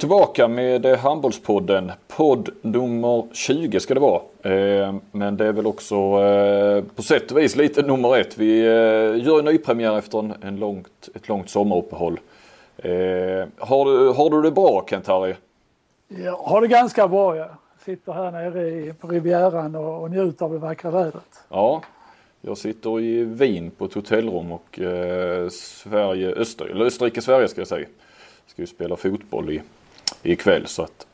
Tillbaka med eh, Handbollspodden. Podd nummer 20 ska det vara. Eh, men det är väl också eh, på sätt och vis lite nummer ett. Vi gör en nypremiär efter en, långt, ett långt sommaruppehåll. Har du, har du det bra Kent-Harry? Jag har det ganska bra jag Sitter här nere på Rivieran och, och njuter av det vackra vädret. Ja, jag sitter i Wien på ett hotellrum och Sverige, Öster, eller Österrike-Sverige ska jag säga ska ju spela fotboll i, ikväll så att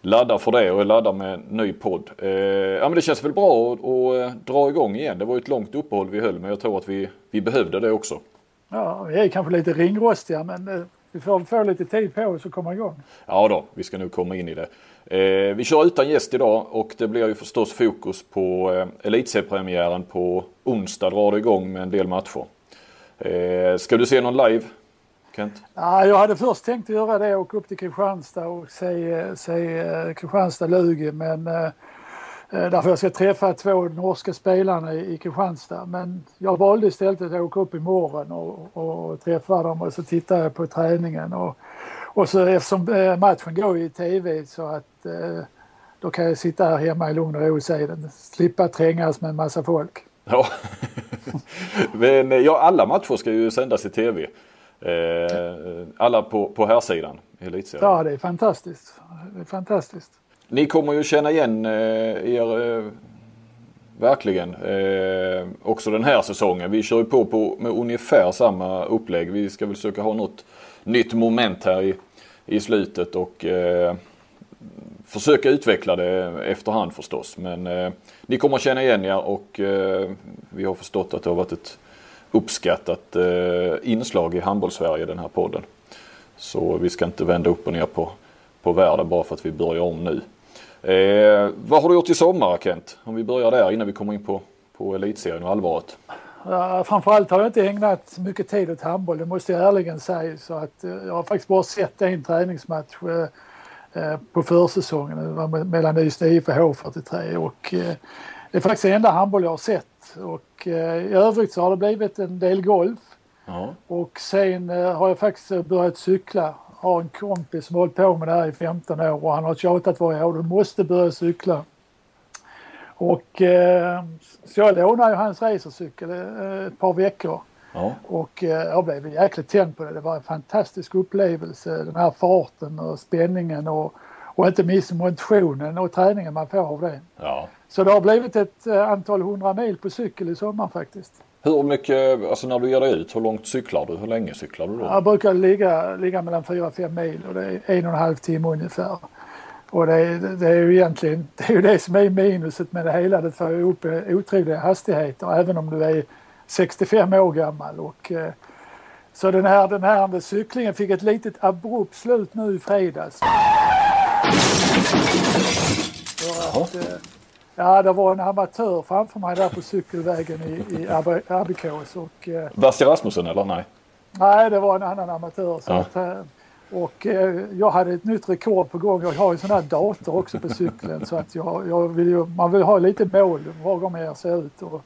laddar för det och är laddar med en ny podd. Eh, ja men det känns väl bra att, att, dra igång igen. Det var ju ett långt uppehåll vi höll men jag tror att vi, vi behövde det också. Ja, vi är kanske lite ringrostiga men eh, vi får få lite tid på oss att komma igång. Ja då, vi ska nu komma in i det. Eh, vi kör utan gäst idag och det blir ju förstås fokus på eh, elitseriepremiären på onsdag drar det igång med en del matcher. Eh, ska du se någon live Kent? Ja, jag hade först tänkt att göra det, åka upp till Kristianstad och se, se eh, Kristianstad-Lugi men eh, eh, därför jag ska träffa två norska spelarna i, i Kristianstad. Men jag valde istället att åka upp imorgon och, och träffa dem och så tittar jag på träningen. Och, och så eftersom matchen går i tv så att då kan jag sitta här hemma i lugn och ro och se den. Slippa trängas med en massa folk. Ja, men ja, alla matcher ska ju sändas i tv. Eh, alla på, på här sidan elitserien. Ja, det är fantastiskt. Det är fantastiskt. Ni kommer ju känna igen eh, er eh, verkligen eh, också den här säsongen. Vi kör ju på, på med ungefär samma upplägg. Vi ska väl försöka ha något nytt moment här i, i slutet och eh, försöka utveckla det efterhand förstås. Men eh, ni kommer känna igen er och vi har förstått att det har varit ett uppskattat eh, inslag i handbollssverige den här podden. Så vi ska inte vända upp och ner på, på världen bara för att vi börjar om nu. Eh, vad har du gjort i sommar Kent? Om vi börjar där innan vi kommer in på, på elitserien och allvaret. Uh, framförallt har jag inte ägnat mycket tid åt handboll, det måste jag ärligen säga. Så att, eh, jag har faktiskt bara sett en träningsmatch eh, eh på försäsongen. Det var mellan Ystad IF och H43 och eh, det är faktiskt den enda handboll jag har sett och eh, i övrigt så har det blivit en del golf. Ja. Och sen eh, har jag faktiskt börjat cykla. Har en kompis som har hållit på med det här i 15 år och han har tjatat varje år. Du måste börja cykla. Och eh, så jag lånade ju hans racercykel eh, ett par veckor. Ja. Och eh, jag blev jäkligt tänd på det. Det var en fantastisk upplevelse. Den här farten och spänningen och, och inte minst motionen och träningen man får av det. Ja. Så det har blivit ett eh, antal hundra mil på cykel i sommar faktiskt. Hur mycket, alltså när du ger dig ut, hur långt cyklar du? Hur länge cyklar du då? Jag brukar ligga, ligga mellan 4-5 mil och det är en och en halv timme ungefär. Och det är, det är ju egentligen det, är ju det som är minuset med det hela. Det får ju upp eh, otroliga hastigheter även om du är 65 år gammal. Och, eh, så den här, den här cyklingen fick ett litet abrupt slut nu i fredags. För att, Ja, det var en amatör framför mig där på cykelvägen i, i Abbekås. Eh, Basti Rasmussen eller nej? Nej, det var en annan amatör. Så ja. att, eh, och eh, jag hade ett nytt rekord på gång. Jag har ju sån här dator också på cykeln så att jag, jag vill ju, man vill ha lite mål var gång jag ser ut. Och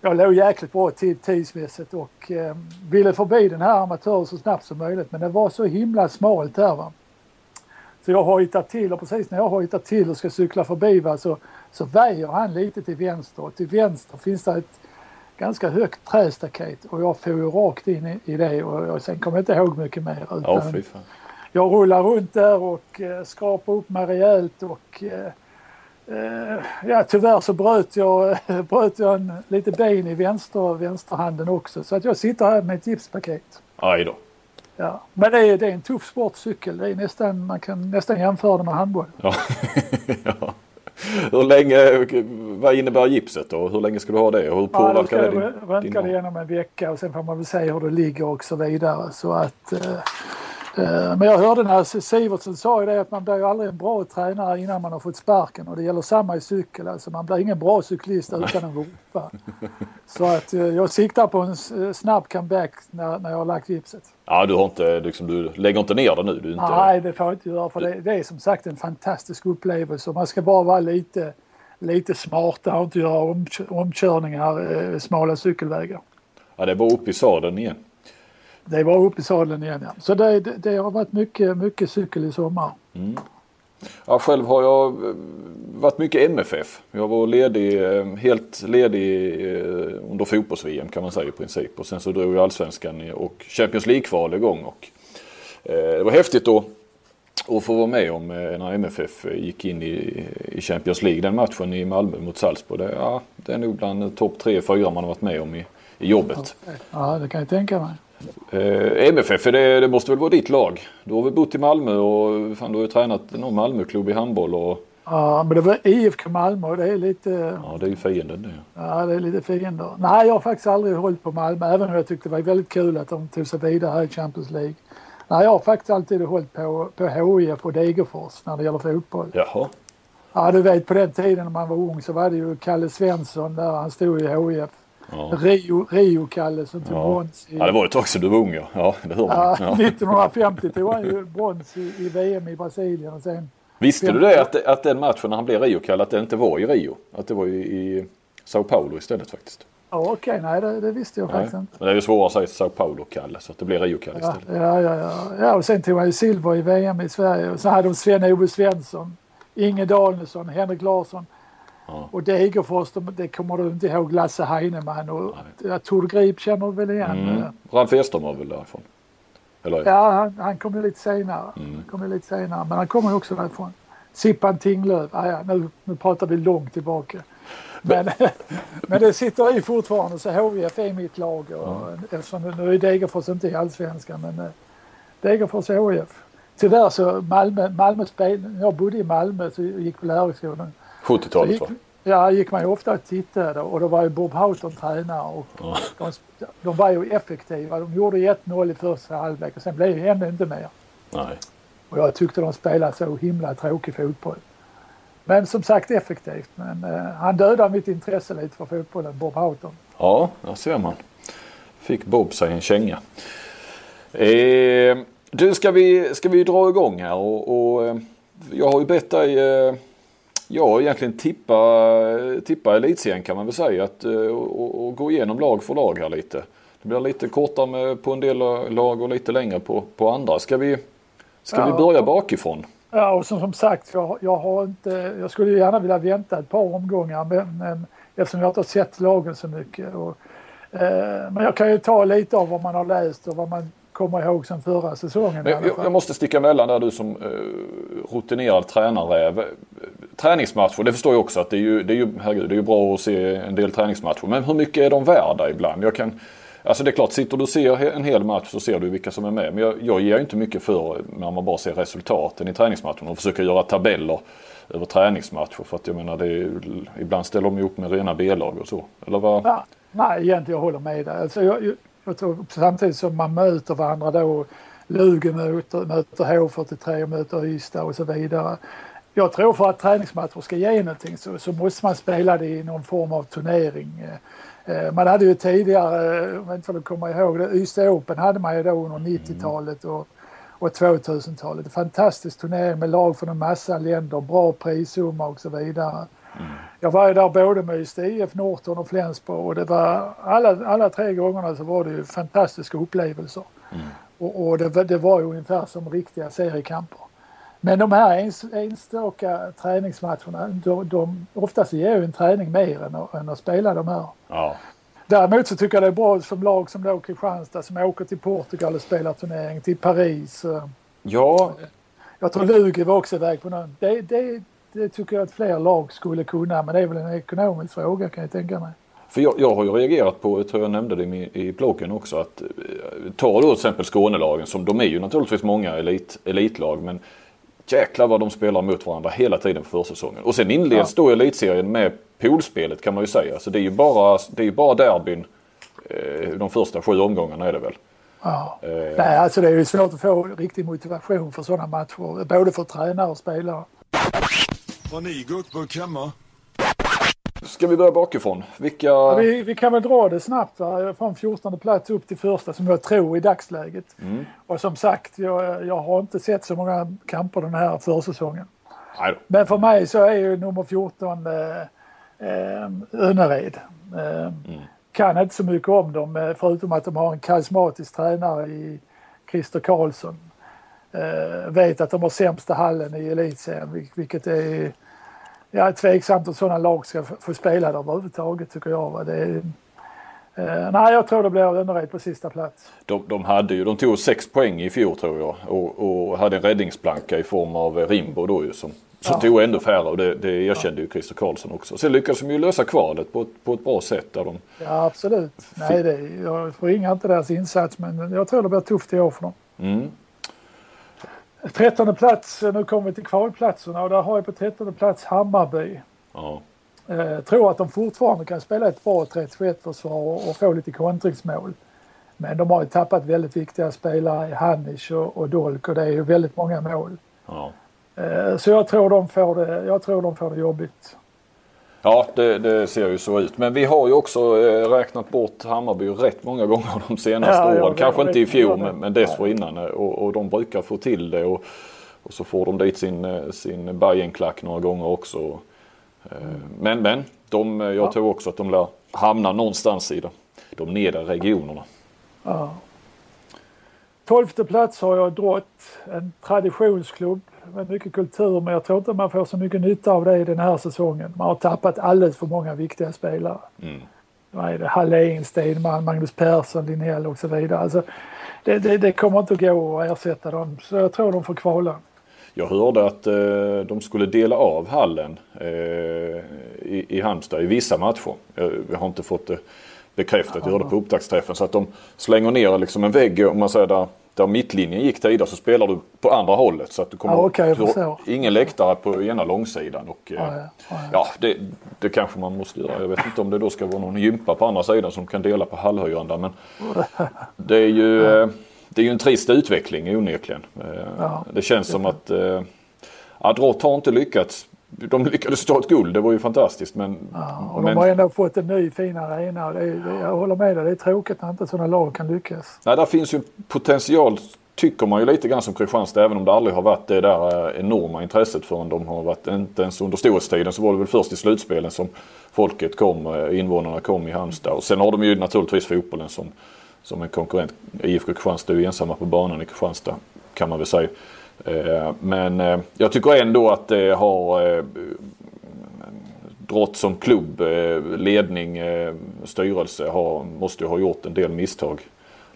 jag låg jäkligt bra tid tidsmässigt och eh, ville förbi den här amatören så snabbt som möjligt men det var så himla smalt där va. Så jag har hittat till och precis när jag har hittat till och ska cykla förbi va, så så väjer han lite till vänster och till vänster finns det ett ganska högt trästaket och jag får ju rakt in i, i det och jag, sen kommer jag inte ihåg mycket mer. Utan oh, jag rullar runt där och eh, skrapar upp mig rejält och eh, eh, ja, tyvärr så bröt jag, bröt jag en, lite ben i vänster, vänsterhanden också så att jag sitter här med ett gipspaket. Aj då. Ja, men det är, det är en tuff sportcykel. Det är nästan, man kan nästan jämföra det med handboll. Ja. ja. Hur länge, vad innebär gipset då? Hur länge ska du ha det och hur påverkar ja, det din... Röntga det igenom en vecka och sen får man väl se hur det ligger och så vidare. Så att Eh, men jag hörde när Sivertsen sa ju det att man blir ju aldrig en bra tränare innan man har fått sparken och det gäller samma i cykel. Alltså man blir ingen bra cyklist utan en vurpa. Så att eh, jag siktar på en eh, snabb comeback när, när jag har lagt gipset. Ja, du har inte liksom, du lägger inte ner det nu? Du inte... Nej, det får jag inte göra för det, det är som sagt en fantastisk upplevelse. Man ska bara vara lite, lite smarta och inte göra om, omkörningar eh, smala cykelvägar. Ja, det var uppe i sadeln igen. Det var uppe i sadeln igen ja. Så det, det, det har varit mycket, mycket cykel i sommar. Mm. Ja, själv har jag eh, varit mycket MFF. Jag var ledig, eh, helt ledig eh, under fotbolls-VM kan man säga i princip. Och sen så drog jag allsvenskan och Champions League-kval igång. Och, det var häftigt då att få vara med om när MFF gick in i, i Champions League. Den matchen i Malmö mot Salzburg. Det, ja, det är nog bland topp tre, fyra man har varit med om i, i jobbet. Ja, det kan jag tänka mig. Eh, MFF, det, det måste väl vara ditt lag? Du har väl bott i Malmö och fan, du har ju tränat någon Malmöklubb i handboll och... Ja, men det var IFK Malmö och det är lite... Ja, det är ju fienden det. Ja, det är lite fiender. Nej, jag har faktiskt aldrig hållit på Malmö, även om jag tyckte det var väldigt kul att de tog sig vidare här i Champions League. Nej, jag har faktiskt alltid hållit på, på HIF och Degerfors när det gäller fotboll. Jaha. Ja, du vet på den tiden när man var ung så var det ju Kalle Svensson där, han stod i HIF. Ja. Rio, Rio-Kalle som tog ja. brons. I, ja, det var ett tag sedan du var ung ja. ja, det hör ja, ja. 1950 tog han ju brons i, i, VM i Brasilien och sen... Visste 50. du det att, att den matchen när han blev Rio-Kalle att det inte var i Rio? Att det var i, i Sao Paulo istället faktiskt? Ja, Okej, nej det, det, visste jag nej. faktiskt inte. Men det är ju svårare att säga Sao Paulo-Kalle så att det blir Rio-Kalle ja, istället. Ja, ja, ja. ja, och sen tog han ju silver i VM i Sverige och så hade de Sven-Ove Svensson, Inge Danielsson, Henrik Larsson. Ja. Och Degerfors, det kommer du inte ihåg Lasse Heinemann och Nej. Tord Grip känner du väl igen? Mm. Ralf Eström var väl därifrån? Eller? Ja, han, han kom ju lite senare. Mm. kom ju lite senare. Men han kommer också därifrån. Sippan Tinglöf, ah, ja, nu, nu pratar vi långt tillbaka. Men, men det sitter i fortfarande så HIF är mitt lag. Och, ja. Eftersom nu är Degerfors inte i allsvenskan men eh, Degerfors HIF. Tyvärr så Malmö, Malmö spel, jag bodde i Malmö så gick på lärarhögskolan 70-talet va? Ja, gick man ju ofta och tittade och då var ju Bob Houghton tränare och ja. de, de, var ju effektiva. De gjorde 1-0 i första halvlek och sen blev det ändå inte mer. Nej. Och jag tyckte de spelade så himla tråkig fotboll. Men som sagt effektivt. Men eh, han dödade mitt intresse lite för fotbollen, Bob Houghton. Ja, där ser man. Fick Bob sig en känga. Eh, du, ska vi, ska vi dra igång här och, och eh, jag har ju bett dig eh, Ja, egentligen tippa, tippa elitserien kan man väl säga. Att, och, eh, och, gå igenom lag för lag här lite. Det blir lite kortare på en del lag och lite längre på, på andra. Ska vi, ska ja, vi börja bakifrån? Ja, och som, som sagt, jag, jag, har inte, jag skulle gärna vilja vänta ett par omgångar men, men eftersom jag inte har sett lagen så mycket. Och, eh, men jag kan ju ta lite av vad man har läst och vad man kommer ihåg sen förra säsongen. Jag, jag, måste sticka emellan där du som eh, rutinerad tränarräv. Träningsmatcher, det förstår jag också att det är ju, det är ju, herregud, det är ju bra att se en del träningsmatcher. Men hur mycket är de värda ibland? Jag kan, alltså det är klart, sitter du och ser en hel match så ser du vilka som är med. Men jag, jag ger inte mycket för när man bara ser resultaten i träningsmatchen och försöker göra tabeller över träningsmatcher. För att jag menar, är, ibland ställer de ihop med rena B-lag och så. Eller vad? Ja, nej, egentligen jag håller med dig. Alltså, jag, samtidigt som man möter varandra då, Lugen möter, möter H43 och möter Ystad och så vidare. Jag tror för att träningsmatcher ska ge någonting så, så måste man spela det i någon form av turnering. Eh, man hade ju tidigare, om jag inte kommer ihåg det, Ystad Open hade man ju då under 90-talet och, och 2000-talet. Fantastisk turnering med lag från en massa länder, bra prissumma och så vidare. Mm. Jag var ju där både med Ystad IF, Norton och Flensburg och det var alla, alla tre gångerna så var det ju fantastiska upplevelser. Mm. Och, och det, det, var ju ungefär som riktiga seriekamper. Men de här enstaka träningsmatcherna, de, de, oftast ger ju en träning mer än, att, än att spela de här. Ja. Däremot så tycker jag det är bra som lag som då Kristianstad som åker till Portugal och spelar turnering, till Paris. Ja. Jag tror Lugi var också iväg på någon. Det, det, det tycker jag att fler lag skulle kunna men det är väl en ekonomisk fråga kan jag tänka mig. För jag, jag har ju reagerat på, tror jag nämnde det i, i bloggen också, att eh, ta då till exempel Skånelagen som de är ju naturligtvis många elit, elitlag men jäklar vad de spelar mot varandra hela tiden för försäsongen. Och sen inleds ja. då elitserien med poolspelet kan man ju säga. Så det är ju bara, det är bara derbyn eh, de första sju omgångarna är det väl. Ja. Eh. Nej, alltså det är ju svårt att få riktig motivation för sådana matcher. Både för tränare och spelare. Har ni guckburk hemma? Ska vi börja bakifrån? Vilka... Ja, vi, vi, kan väl dra det snabbt. Va? Från 14 plats upp till första som jag tror i dagsläget. Mm. Och som sagt, jag, jag har inte sett så många kamper den här försäsongen. Men för mig så är ju nummer 14 eh, eh, Önnered. Eh, mm. Kan inte så mycket om dem eh, förutom att de har en karismatisk tränare i Christer Karlsson. Eh, vet att de har sämsta hallen i elitserien vilket är ja, tveksamt om sådana lag ska få spela där överhuvudtaget tycker jag. Det är, eh, nej, jag tror det blir Önnered på sista plats. De, de, hade ju, de tog sex poäng i fjol tror jag och, och hade en räddningsplanka i form av Rimbo då ju som, som ja. tog ändå färre och det, det erkände ja. ju Christer Karlsson också. Sen lyckades de ju lösa kvalet på, på ett bra sätt. Där de ja absolut. Nej, det, jag förringar inte deras insats men jag tror det blir tufft i år för dem. Mm. Trettonde plats, nu kommer vi till kvalplatserna och där har jag på trettonde plats Hammarby. Ja. Eh, tror att de fortfarande kan spela ett bra 31-försvar och få lite kontringsmål. Men de har ju tappat väldigt viktiga spelare i Hanish och, och Dolk och det är ju väldigt många mål. Ja. Eh, så jag tror, de får det, jag tror de får det jobbigt. Ja, det, det, ser ju så ut. Men vi har ju också eh, räknat bort Hammarby rätt många gånger de senaste ja, åren. Kanske inte i fjol men, men dessförinnan. Och, och de brukar få till det. Och, och så får de dit sin, eh, sin Bajenklack några gånger också. Men, men de, jag ja. tror också att de lär hamna någonstans i de, de nedre regionerna. Ja. Tolfte plats har jag Drott, en traditionsklubb med mycket kultur men jag tror inte man får så mycket nytta av det den här säsongen. Man har tappat alldeles för många viktiga spelare. Mm. Vad är det? Hallén, Stenman, Magnus Persson, Linnell och så vidare. Alltså, det, det, det, kommer inte att gå att ersätta dem så jag tror de får kvala. Jag hörde att eh, de skulle dela av hallen eh, i, i Halmstad i vissa matcher. Jag, jag har inte fått det bekräftat. Jag hörde på upptaktsträffen. Så att de slänger ner liksom en vägg om man säger där där mittlinjen gick tidigare så spelar du på andra hållet. Så att du kommer ja, okay, du ingen läktare på ena långsidan. Och, ja, ja, ja. ja det, det, kanske man måste göra. Jag vet inte om det då ska vara någon gympa på andra sidan som kan dela på halvhöjden där. Men det är ju, eh, det är ju en trist utveckling onekligen. Eh, det känns som att eh, Adrott har inte lyckats de lyckades ta ett guld, det var ju fantastiskt. Men, ja, och de har ändå fått en ny fin arena. Det är, det, jag håller med dig, det är tråkigt när inte sådana lag kan lyckas. Nej, där finns ju potential tycker man ju lite grann som Kristianstad även om det aldrig har varit det där eh, enorma intresset förrän de har varit, inte ens under storhetstiden så var det väl först i slutspelen som folket kom, eh, invånarna kom i Halmstad. Och sen har de ju naturligtvis fotbollen som, som en konkurrent. IFK Kristianstad är ju ensamma på banan i Kristianstad kan man väl säga. Eh, men eh, jag tycker ändå att det har eh, Drott som klubb, ledning, styrelse har, måste ju ha gjort en del misstag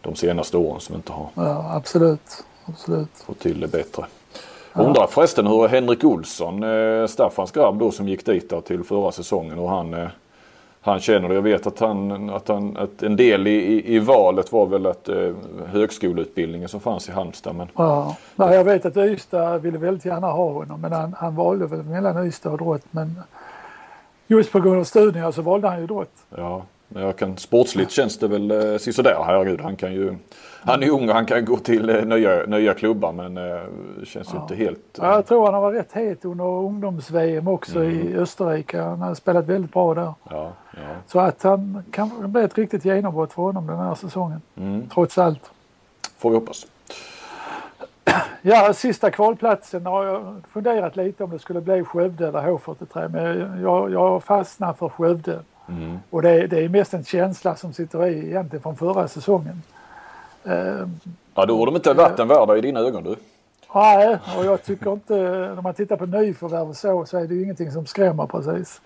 de senaste åren som inte har ja, absolut. Absolut. fått till det bättre. Jag undrar förresten hur Henrik Olsson, Staffans grabb då som gick dit till förra säsongen och han han känner det. Jag vet att, han, att, han, att en del i, i, valet var väl att eh, högskoleutbildningen som fanns i Halmstad. Men... Ja. Nej, jag vet att Ystad ville väldigt gärna ha honom men han, han valde väl mellan Ystad och Drott. Men just på grund av studierna så valde han ju Drott. Ja, jag kan, sportsligt känns det väl eh, sådär. Herregud, han kan ju han är ung och han kan gå till eh, nya, nya klubbar men eh, det känns ja. inte helt... Ja, jag tror han har varit rätt het under ungdoms-VM också mm. i Österrike. Han har spelat väldigt bra där. Ja, ja. Så att han kan bli ett riktigt genombrott för honom den här säsongen. Mm. Trots allt. Får vi hoppas. Ja, sista kvalplatsen har jag funderat lite om det skulle bli Skövde eller H43 men jag, jag fastnar för Skövde. Mm. Och det, det, är mest en känsla som sitter i egentligen från förra säsongen. Eh, ja, då har de inte varit en värda i dina ögon du. Nej, och jag tycker inte, när man tittar på nyförvärv och så, så är det ju ingenting som skrämmer precis.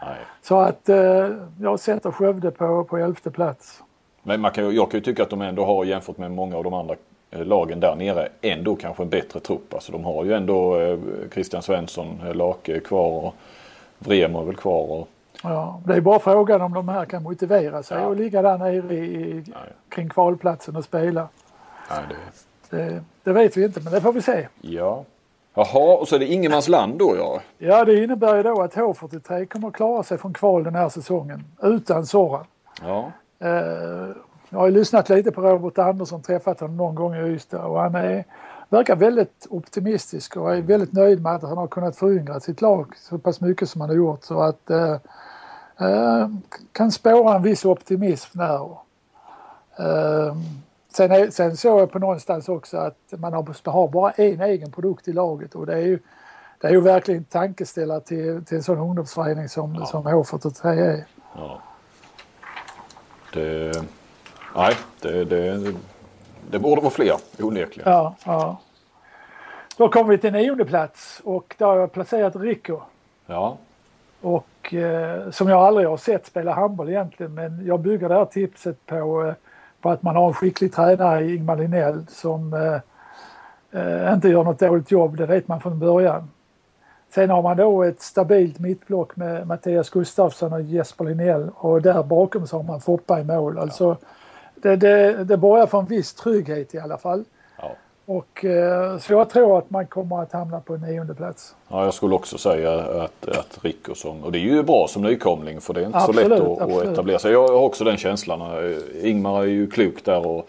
Nej. Så att eh, jag sätter Skövde på, på elfte plats. Men man kan, jag kan ju tycka att de ändå har jämfört med många av de andra eh, lagen där nere ändå kanske en bättre trupp. Alltså de har ju ändå eh, Christian Svensson, eh, Lake kvar och Vremer väl kvar. Och, Ja, det är bara frågan om de här kan motivera sig ja. och ligga där nere i, kring kvalplatsen och spela. Det... Det, det... vet vi inte men det får vi se. Ja. Jaha, och så är det ingenmansland då ja? Ja, det innebär ju då att H43 kommer att klara sig från kval den här säsongen utan Soran. Ja. Eh, Jag har ju lyssnat lite på Robert Andersson, träffat honom någon gång i Ystad och han är, verkar väldigt optimistisk och är väldigt nöjd med att han har kunnat föryngra sitt lag så pass mycket som han har gjort. Så att eh, kan spåra en viss optimism där. Eh, sen, är, sen såg jag på någonstans också att man har, har bara en egen produkt i laget och det är ju det är ju verkligen tankeställare till, till en sån ungdomsförening som, ja. som H43 är. Ja. Det, nej, det, det, det borde vara fler onekligen. Ja, ja. Då kommer vi till nionde plats och där har jag placerat Rico. Ja. Och eh, som jag aldrig har sett spela handboll egentligen men jag bygger det här tipset på, eh, på att man har en skicklig tränare i Ingmar Linnell som eh, eh, inte gör något dåligt jobb, det vet man från början. Sen har man då ett stabilt mittblock med Mattias Gustafsson och Jesper Linnell och där bakom så har man Foppa i mål. Alltså, det, det, det borgar för en viss trygghet i alla fall. Och, eh, så jag tror att man kommer att hamna på nionde plats. Ja, jag skulle också säga att, att Rico som, och det är ju bra som nykomling för det är inte absolut, så lätt att, att etablera sig. Jag har också den känslan. Ingmar är ju klok där och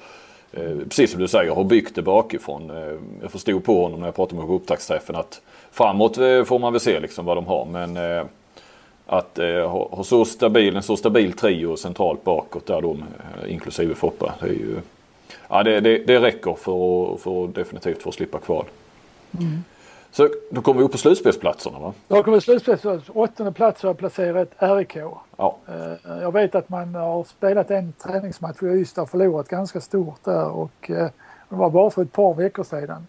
eh, precis som du säger har byggt det bakifrån. Eh, jag förstod på honom när jag pratade med på upptaktsträffen att framåt får man väl se liksom vad de har. Men eh, att eh, ha så stabil, en så stabil trio centralt bakåt där de, inklusive Foppa. Det, är ju, ja, det, det, det räcker för att, för definitivt få slippa kval. Mm. Så då kommer vi upp på slutspelsplatserna va? Då kommer vi slutspelsplatserna. Åttonde plats har jag placerat RIK. Ja. Jag vet att man har spelat en träningsmatch i Ystad och förlorat ganska stort där och det var bara för ett par veckor sedan.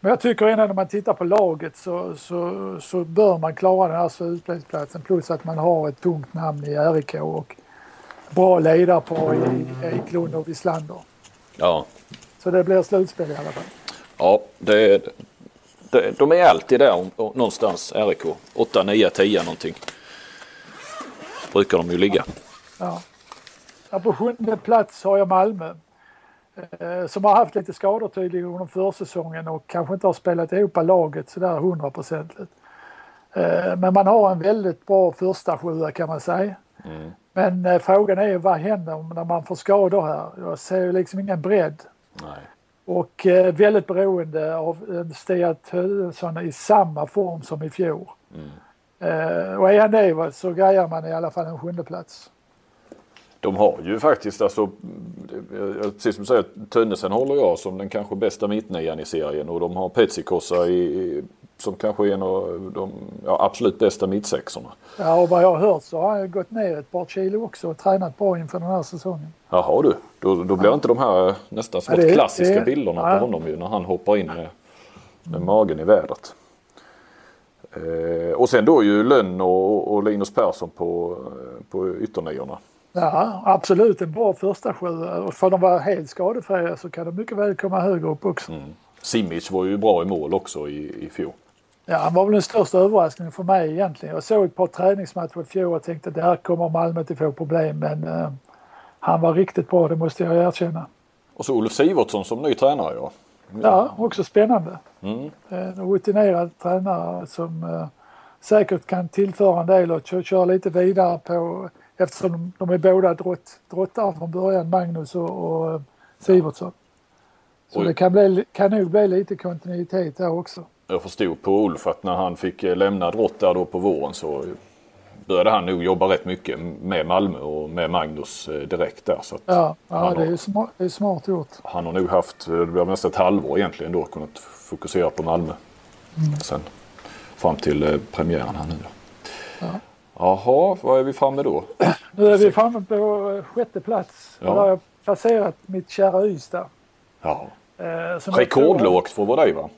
Men jag tycker ändå när man tittar på laget så, så, så bör man klara den här slutspelsplatsen plus att man har ett tungt namn i RIK och bra ledarpar i Eklund och Wislander. Ja. Så det blir slutspel i alla fall. Ja, det, det, de är alltid där någonstans, RIK. 8, 9, 10 någonting. Brukar de ju ligga. Ja. ja på sjunde plats har jag Malmö. Eh, som har haft lite skador tydligen under försäsongen och kanske inte har spelat ihop laget sådär hundraprocentigt. Eh, men man har en väldigt bra första sjua kan man säga. Mm. Men eh, frågan är vad händer när man får skador här? Jag ser liksom ingen bredd. Nej. Och väldigt beroende av Stia Tönsson i samma form som i fjol. Mm. Och är han det så grejar man i alla fall en sjunde plats. De har ju faktiskt alltså, precis som du säger, Tönnesen håller jag som den kanske bästa mittnian i serien och de har Petsikossa i, som kanske är en av de ja, absolut bästa mittsexorna. Ja och vad jag har hört så har han gått ner ett par kilo också och tränat bra inför den här säsongen. Jaha du, då, då blir ja. inte de här nästan smått ja, klassiska det, bilderna ja. på honom ju när han hoppar in med, med magen i vädret. Eh, och sen då ju Lönn och, och Linus Persson på, på ytterniorna. Ja, absolut en bra första sjua. Och för de var helt skadefria så kan de mycket väl komma högre upp också. Mm. Simic var ju bra i mål också i, i fjol. Ja, han var väl den största överraskningen för mig egentligen. Jag såg ett par träningsmatcher i fjol och tänkte att där kommer Malmö att få problem men uh, han var riktigt bra, det måste jag erkänna. Och så Olof Sivertsson som ny tränare ja. Ja, också spännande. Mm. En rutinerad tränare som uh, säkert kan tillföra en del och köra lite vidare på eftersom de, är båda drott, drottare från början, Magnus och, och Sivertsson. Så Oj. det kan, bli, kan nog bli lite kontinuitet där också. Jag förstod på Ulf att när han fick eh, lämna drott där då på våren så började han nog jobba rätt mycket med Malmö och med Magnus eh, direkt där. Så ja, ja det, är smart, det är smart gjort. Han har nog haft, eh, det blev nästan ett halvår egentligen då, kunnat fokusera på Malmö. Mm. Sen fram till premiären här nu. Ja. Jaha, vad är vi framme då? Nu är vi framme på sjätte plats. Ja. Där har jag placerat mitt kära Ystad. Ja. Eh, Rekordlågt för vara dig va?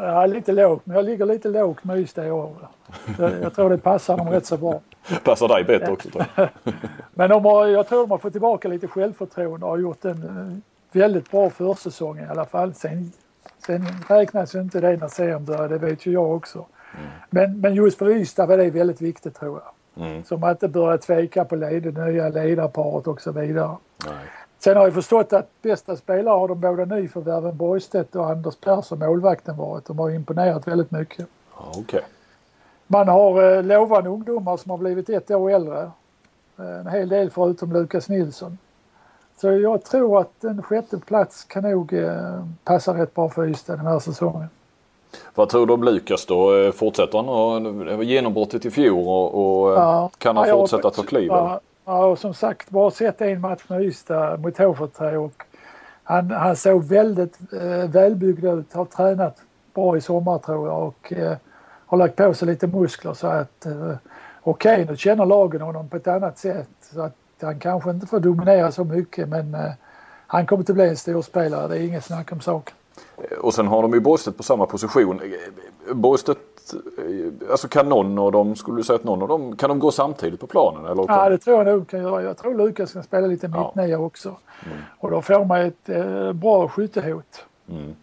Ja, lite lågt. Men jag ligger lite lågt med Ystad i år. Jag, jag tror det passar dem rätt så bra. Passar dig bättre också tror jag. Men de har, jag tror de har fått tillbaka lite självförtroende och har gjort en eh, väldigt bra försäsong i alla fall. Sen, sen räknas ju inte det när serien börjar, det vet ju jag också. Mm. Men, men just för Ystad var det väldigt viktigt tror jag. Mm. Som att inte börja tveka på led, nya ledarparet och så vidare. Nej. Sen har jag förstått att bästa spelare har de båda nyförvärven Borgstedt och Anders Persson, målvakten, varit. De har imponerat väldigt mycket. Okay. Man har eh, lovande ungdomar som har blivit ett år äldre. Eh, en hel del förutom Lukas Nilsson. Så jag tror att en sjätte plats kan nog eh, passa rätt bra för Ystad den här säsongen. Vad tror du om Lukas då? Eh, fortsätter han genombrottet i fjol och, och ja, kan han ja, fortsätta ta kliv? Ja, ja, och som sagt bara sett en match med Ystad mot HV3 och han, han såg väldigt eh, välbyggd ut, har tränat bra i sommar tror jag och eh, har lagt på sig lite muskler så att eh, okej okay, nu känner lagen honom på ett annat sätt så att han kanske inte får dominera så mycket men eh, han kommer att bli en stor spelare, det är inget snack om saken. Och sen har de ju Borgstedt på samma position. Eh, Borgstedt, alltså kan någon av dem, skulle du säga att någon av dem, kan de gå samtidigt på planen? Eller Ja det tror jag nog kan göra. Jag tror Lukas kan spela lite mittnia ja. också. Mm. Och då får man ett eh, bra skyttehot. Mm.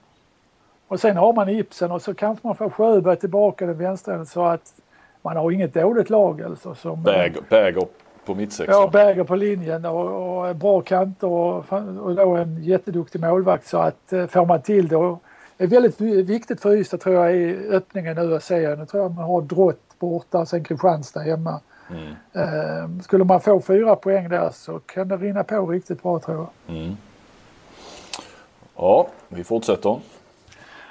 Och sen har man Ibsen och så kanske man får Sjöberg tillbaka den vänstra så att man har inget dåligt lag alltså. Som, Bäger, Bäger på mittsexan? Ja, Bäger på linjen och, och bra kanter och, och då en jätteduktig målvakt så att eh, får man till det. Det är väldigt viktigt för Ystad tror jag i öppningen nu av serien. Nu tror jag man har Drott borta, sen Kristianstad hemma. Mm. Eh, skulle man få fyra poäng där så kan det rinna på riktigt bra tror jag. Mm. Ja, vi fortsätter.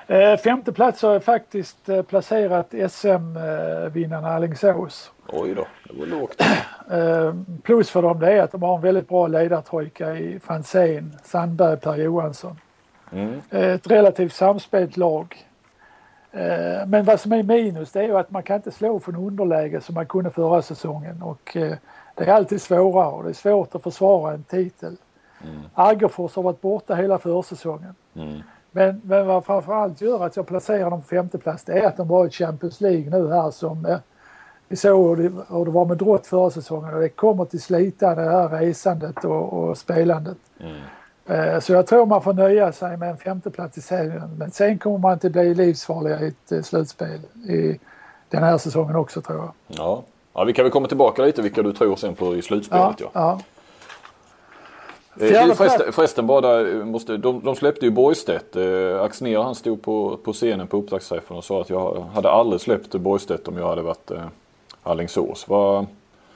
Eh, femte plats har jag faktiskt eh, placerat SM-vinnarna Alingsås. Oj då, det var lågt. Eh, plus för dem det är att de har en väldigt bra ledartrojka i Franzén, Sandberg, Per Johansson. Mm. Ett relativt samspelt lag. Men vad som är minus det är ju att man kan inte slå från underläge som man kunde förra säsongen och det är alltid svårare och det är svårt att försvara en titel. Mm. Aggerfors har varit borta hela försäsongen. Mm. Men, men vad framförallt gör att jag placerar dem på femte plats det är att de var i Champions League nu här som eh, vi såg hur det, hur det var med Drott förra säsongen och det kommer till slita det här resandet och, och spelandet. Mm. Eh, så jag tror man får nöja sig med en femteplats i serien men sen kommer man inte bli livsfarliga i ett eh, slutspel i den här säsongen också tror jag. Ja. ja, vi kan väl komma tillbaka lite vilka du tror sen på i slutspelet. Ja, ja. ja. Eh, förresten, förresten bara måste, de, de släppte ju Borgstedt. Eh, Axner han stod på, på scenen på upptaktsträffen och sa att jag hade aldrig släppt Borgstedt om jag hade varit eh, Alingsås. Var...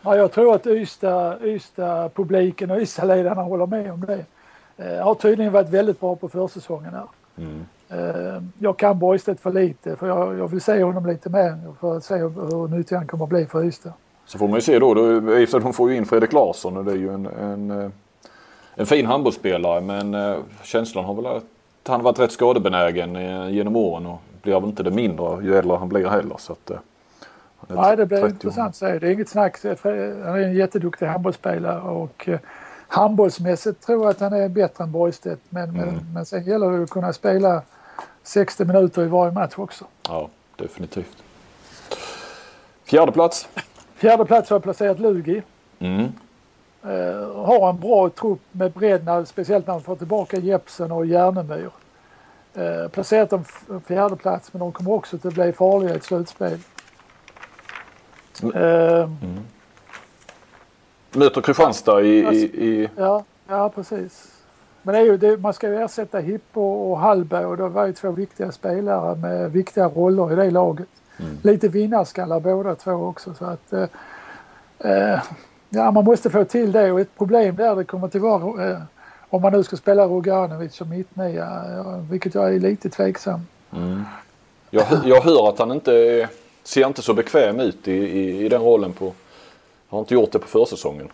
Ja, jag tror att Ystad, Ystad publiken och Ystad-ledarna håller med om det. Eh, har tydligen varit väldigt bra på försäsongen här. Mm. Eh, jag kan Borgstedt för lite för jag, jag vill se honom lite mer för att se hur, nyttig han kommer att bli för Ystad. Så får man ju se då, då de får ju in Fredrik Larsson och det är ju en, en eh, en fin handbollsspelare men känslan har väl att han varit rätt skadebenägen genom åren och blir väl inte det mindre ju äldre han blir heller. Så att, Nej, det blir intressant att se. Det är inget snack. Han är en jätteduktig handbollsspelare och handbollsmässigt tror jag att han är bättre än Borgstedt. Men, mm. men, men sen gäller det att kunna spela 60 minuter i varje match också. Ja, definitivt. Fjärde plats? Fjärde plats har jag placerat Lugi. Mm eh, har en bra trupp med bredd, speciellt när de får tillbaka Jepsen och Järnemyr. Eh, placerat dem fjärde plats men de kommer också att bli farliga i ett slutspel. Mm. Mm. Möter Kristianstad i, i, i... Ja, ja, precis. Men det är ju, det, man ska ju ersätta Hippo och Hallberg och det var ju två viktiga spelare med viktiga roller i det laget. Mm. Lite vinnarskallar båda två också så att eh, eh Ja, man måste få till det och ett problem där det kommer att vara eh, om man nu ska spela Roganovic som mittnia, vilket jag är lite tveksam. Mm. Jag, jag hör att han inte ser inte så bekväm ut i, i, i den rollen på, har inte gjort det på försäsongen.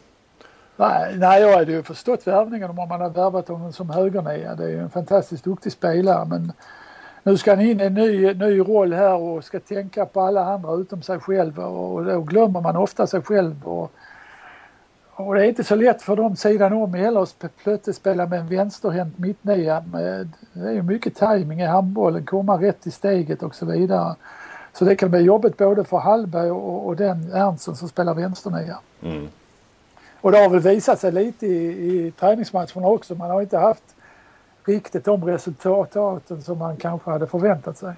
Nej, nej, jag hade ju förstått värvningen om man hade värvat honom som högernia. Det är ju en fantastiskt duktig spelare men nu ska han in i en ny, ny roll här och ska tänka på alla andra utom sig själv och då glömmer man ofta sig själv. Och, och det är inte så lätt för dem sidan om heller att plötsligt spela med en vänsterhänt mittnia. Det är ju mycket timing i handbollen, komma rätt i steget och så vidare. Så det kan bli jobbigt både för Hallberg och, och den Ernstsen som spelar vänsternia. Mm. Och det har väl visat sig lite i, i träningsmatcherna också. Man har inte haft riktigt de resultaten som man kanske hade förväntat sig.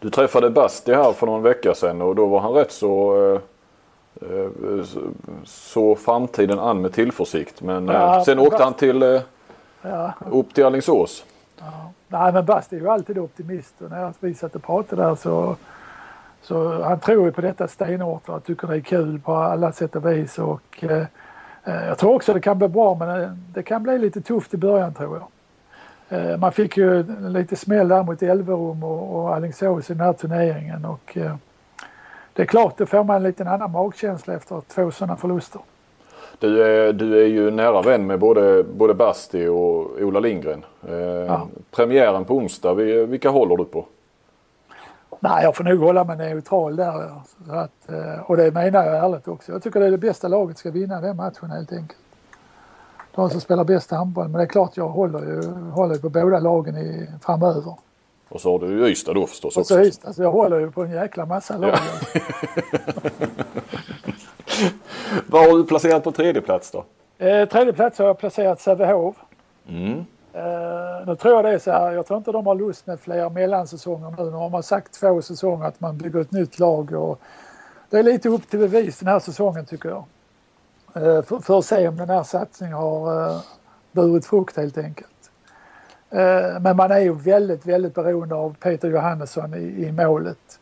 Du träffade Basti här för någon vecka sedan och då var han rätt så eh, Eh, så framtiden an med tillförsikt. Men eh, ja, sen åkte han till eh, ja. upp till Alingsås. Ja. Nej men Basti är ju alltid optimist och när vi satt och pratade där så, så han tror ju på detta stenhårt och tycker det är kul på alla sätt och vis och Eh, jag tror också det kan bli bra men eh, det kan bli lite tufft i början tror jag. Eh, man fick ju lite smäll där mot Elverum och, och Alingsås i den här turneringen och det är klart, då får man en liten annan magkänsla efter två sådana förluster. Du är, du är ju nära vän med både, både Basti och Ola Lindgren. Eh, ja. Premiären på onsdag, vilka håller du på? Nej, jag får nog hålla mig neutral där. Att, och det menar jag ärligt också. Jag tycker det är det bästa laget ska vinna den matchen helt enkelt de som spelar bäst handboll. Men det är klart jag håller ju håller på båda lagen i, framöver. Och så har du ju Ystad då förstås också. Och så Ystad, så jag håller ju på en jäkla massa lag. Ja. Vad har du placerat på tredje plats då? Eh, tredje plats har jag placerat Sävehof. Mm. Uh, nu tror jag det är så här, jag tror inte de har lust med fler mellansäsonger nu. Nu har man sagt två säsonger att man bygger ett nytt lag och det är lite upp till bevis den här säsongen tycker jag. Uh, för, för att se om den här satsningen har uh, burit frukt helt enkelt. Uh, men man är ju väldigt, väldigt beroende av Peter Johannesson i, i målet.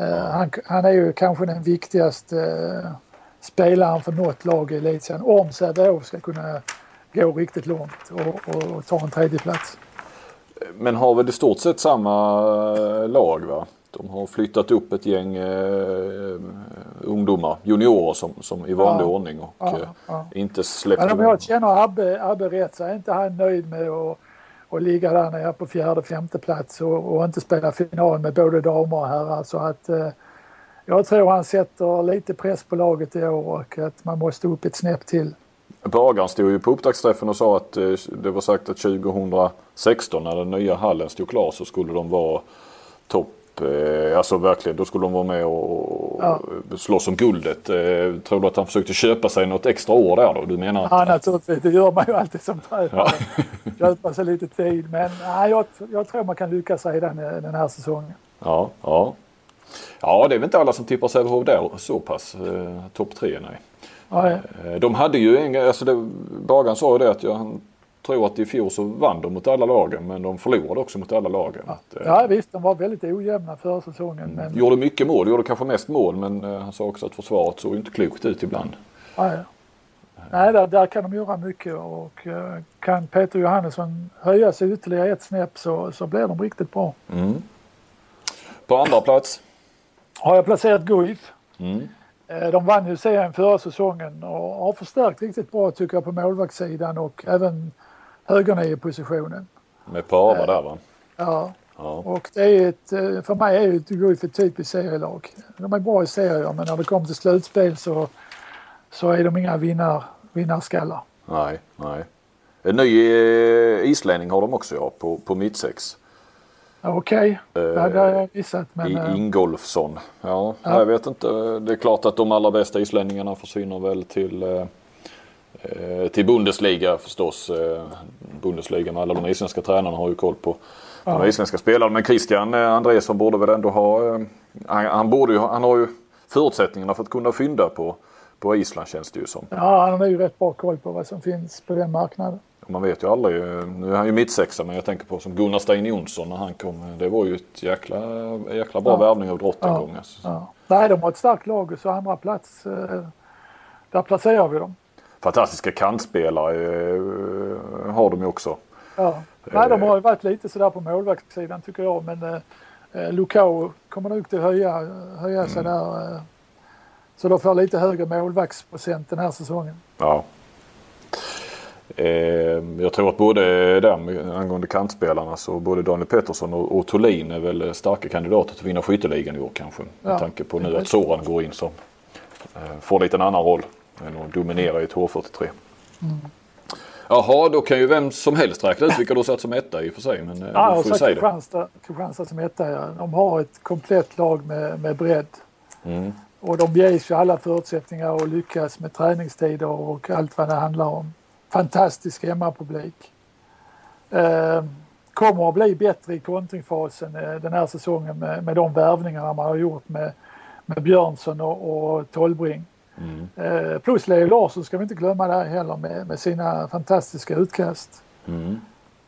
Uh, han, han, är ju kanske den viktigaste uh, spelaren för något lag i elitserien om Sävehof ska kunna gå riktigt långt och, och, och ta en tredje plats. Men har väl i stort sett samma lag va? De har flyttat upp ett gäng eh, ungdomar, juniorer som, som i vanlig ja, ordning och ja, eh, ja. inte släppt Men om jag känner Abbe, Abbe rätt så är inte han nöjd med att och ligga där nere på fjärde, femte plats och, och inte spela final med både damer och herrar. Så att eh, jag tror han sätter lite press på laget i år och att man måste upp ett snäpp till. Bagaren stod ju på upptaktsträffen och sa att eh, det var sagt att 2016 när den nya hallen stod klar så skulle de vara topp Eh, alltså verkligen, då skulle de vara med och ja. slåss om guldet. Eh, tror du att han försökte köpa sig något extra år där då? Du menar att... Ja naturligtvis, det gör man ju alltid som tränare. Ja. Köpa sig lite tid. Men nej, jag, jag tror man kan lyckas redan den här säsongen. Ja, ja. Ja, det är väl inte alla som tippar Sävehof där så pass. Eh, Topp tre, nej. Ja, ja. De hade ju en, alltså det, Bagan sa ju det att jag, tror att i fjol så vann de mot alla lagen men de förlorade också mot alla lagen. Ja, att, eh, ja visst, de var väldigt ojämna förra säsongen. Men... Gjorde mycket mål, gjorde kanske mest mål men uh, han sa också att försvaret såg inte klokt ut ibland. Ja. Nej, där, där kan de göra mycket och kan Peter Johannesson höja sig ytterligare ett snäpp så, så blir de riktigt bra. Mm. På andra plats? Har jag placerat Guif. Mm. De vann ju serien förra säsongen och har förstärkt riktigt bra tycker jag på målvaktssidan och även högernio-positionen. Med Pava där va? Ja. ja. Och det är ett, eh, för mig är det Guif ett typiskt serielag. De är bra i serier men när det kommer till slutspel så, så är de inga vinnar, vinnarskallar. Nej, nej. En ny eh, islänning har de också ja, på, på mittsex. Okej, okay. det hade jag missat. Men, I Ingolfsson. Ja, ja, jag vet inte. Det är klart att de allra bästa islänningarna försvinner väl till Eh, till Bundesliga förstås. Eh, Bundesliga med alla de isländska tränarna har ju koll på ja. de isländska spelarna. Men Christian eh, Andresson borde väl ändå ha, han, han, borde ju, han har ju förutsättningarna för att kunna fynda på, på Island känns det ju som. Ja, han har ju rätt bra koll på vad som finns på den marknaden. Man vet ju aldrig. Nu är han ju mittsexa men jag tänker på som Gunnar Stein Jonsson när han kom. Det var ju ett jäkla, jäkla bra ja. värvning av Drottninggång. Ja. Ja. Nej, de har ett starkt lag så andra plats där placerar vi dem fantastiska kantspelare eh, har de ju också. Ja. Nej, de har ju varit lite sådär på målvaktssidan tycker jag men eh, eh Lukao kommer nog till höja, höja sig mm. där. Så de får lite högre målvaktsprocent den här säsongen. Ja. Eh, jag tror att både där angående kantspelarna så både Daniel Pettersson och, och Thulin är väl starka kandidater till att vinna skytteligan i år kanske. Med ja. tanke på nu att Soran går in som eh, får lite en annan roll än att dominera i ett H43. Mm. Jaha, då kan ju vem som helst räkna ut vilka du har satt som etta i och för sig. Men eh, ja, jag har satt Kristianstad, Kristianstad som etta. Ja. De har ett komplett lag med, med bredd. Mm. Och de ges ju alla förutsättningar att lyckas med träningstider och allt vad det handlar om. Fantastisk hemmapublik. Eh, kommer att bli bättre i kontringfasen eh, den här säsongen med, med de värvningarna man har gjort med, med Björnsson och, och Tolbring. Mm. Eh, plus Leo Larsson ska vi inte glömma där heller med, med sina fantastiska utkast. Mm.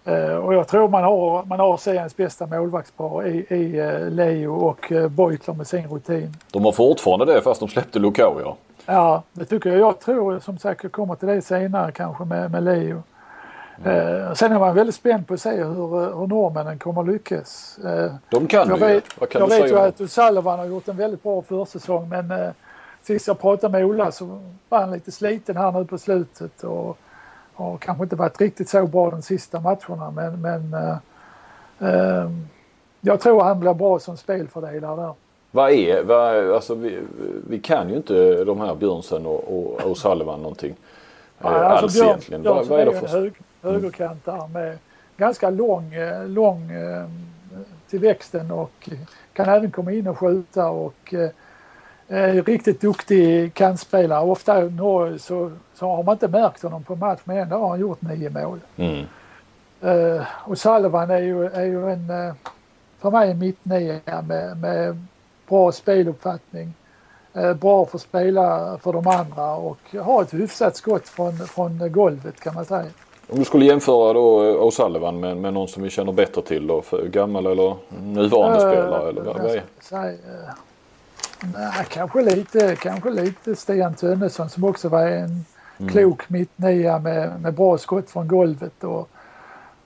Eh, och jag tror man har, man har seriens bästa målvaktspar i, i uh, Leo och uh, Beutler med sin rutin. De har fortfarande det fast de släppte Lukao ja. Ja, det tycker jag. Jag tror som sagt jag kommer till det senare kanske med, med Leo. Mm. Eh, sen är man väldigt spänd på att se hur, hur norrmännen kommer lyckas. Eh, De kan jag ju. Vet, jag vet ju att Sullivan har gjort en väldigt bra försäsong men eh, sist jag pratade med Ola så var han lite sliten här nu på slutet och har kanske inte varit riktigt så bra de sista matcherna men, men eh, eh, jag tror han blir bra som spelfördelare där. Vad är, vad, alltså vi, vi kan ju inte de här Björnsen och, och, och Sullivan någonting. Ja, alltså alls Björn, egentligen. Björnsen vad, vad är det för... hög, högerkant där med ganska lång, eh, lång eh, till växten och kan även komma in och skjuta och eh, riktigt duktig kantspelare. Ofta Norge så, så har man inte märkt honom på match men ändå har han gjort nio mål. Mm. Uh, och Sullivan är ju, är ju en, uh, för mig en mittnia med, med bra speluppfattning. Uh, bra för att spela för de andra och har ett hyfsat skott från, från golvet kan man säga. Om du skulle jämföra då O'Sullivan med, med någon som vi känner bättre till då? För gammal eller nuvarande spelare eller vad, vad är? Nej, kanske lite, kanske lite Stian Tönnesson som också var en mm. klok mittnia med, med bra skott från golvet. Och,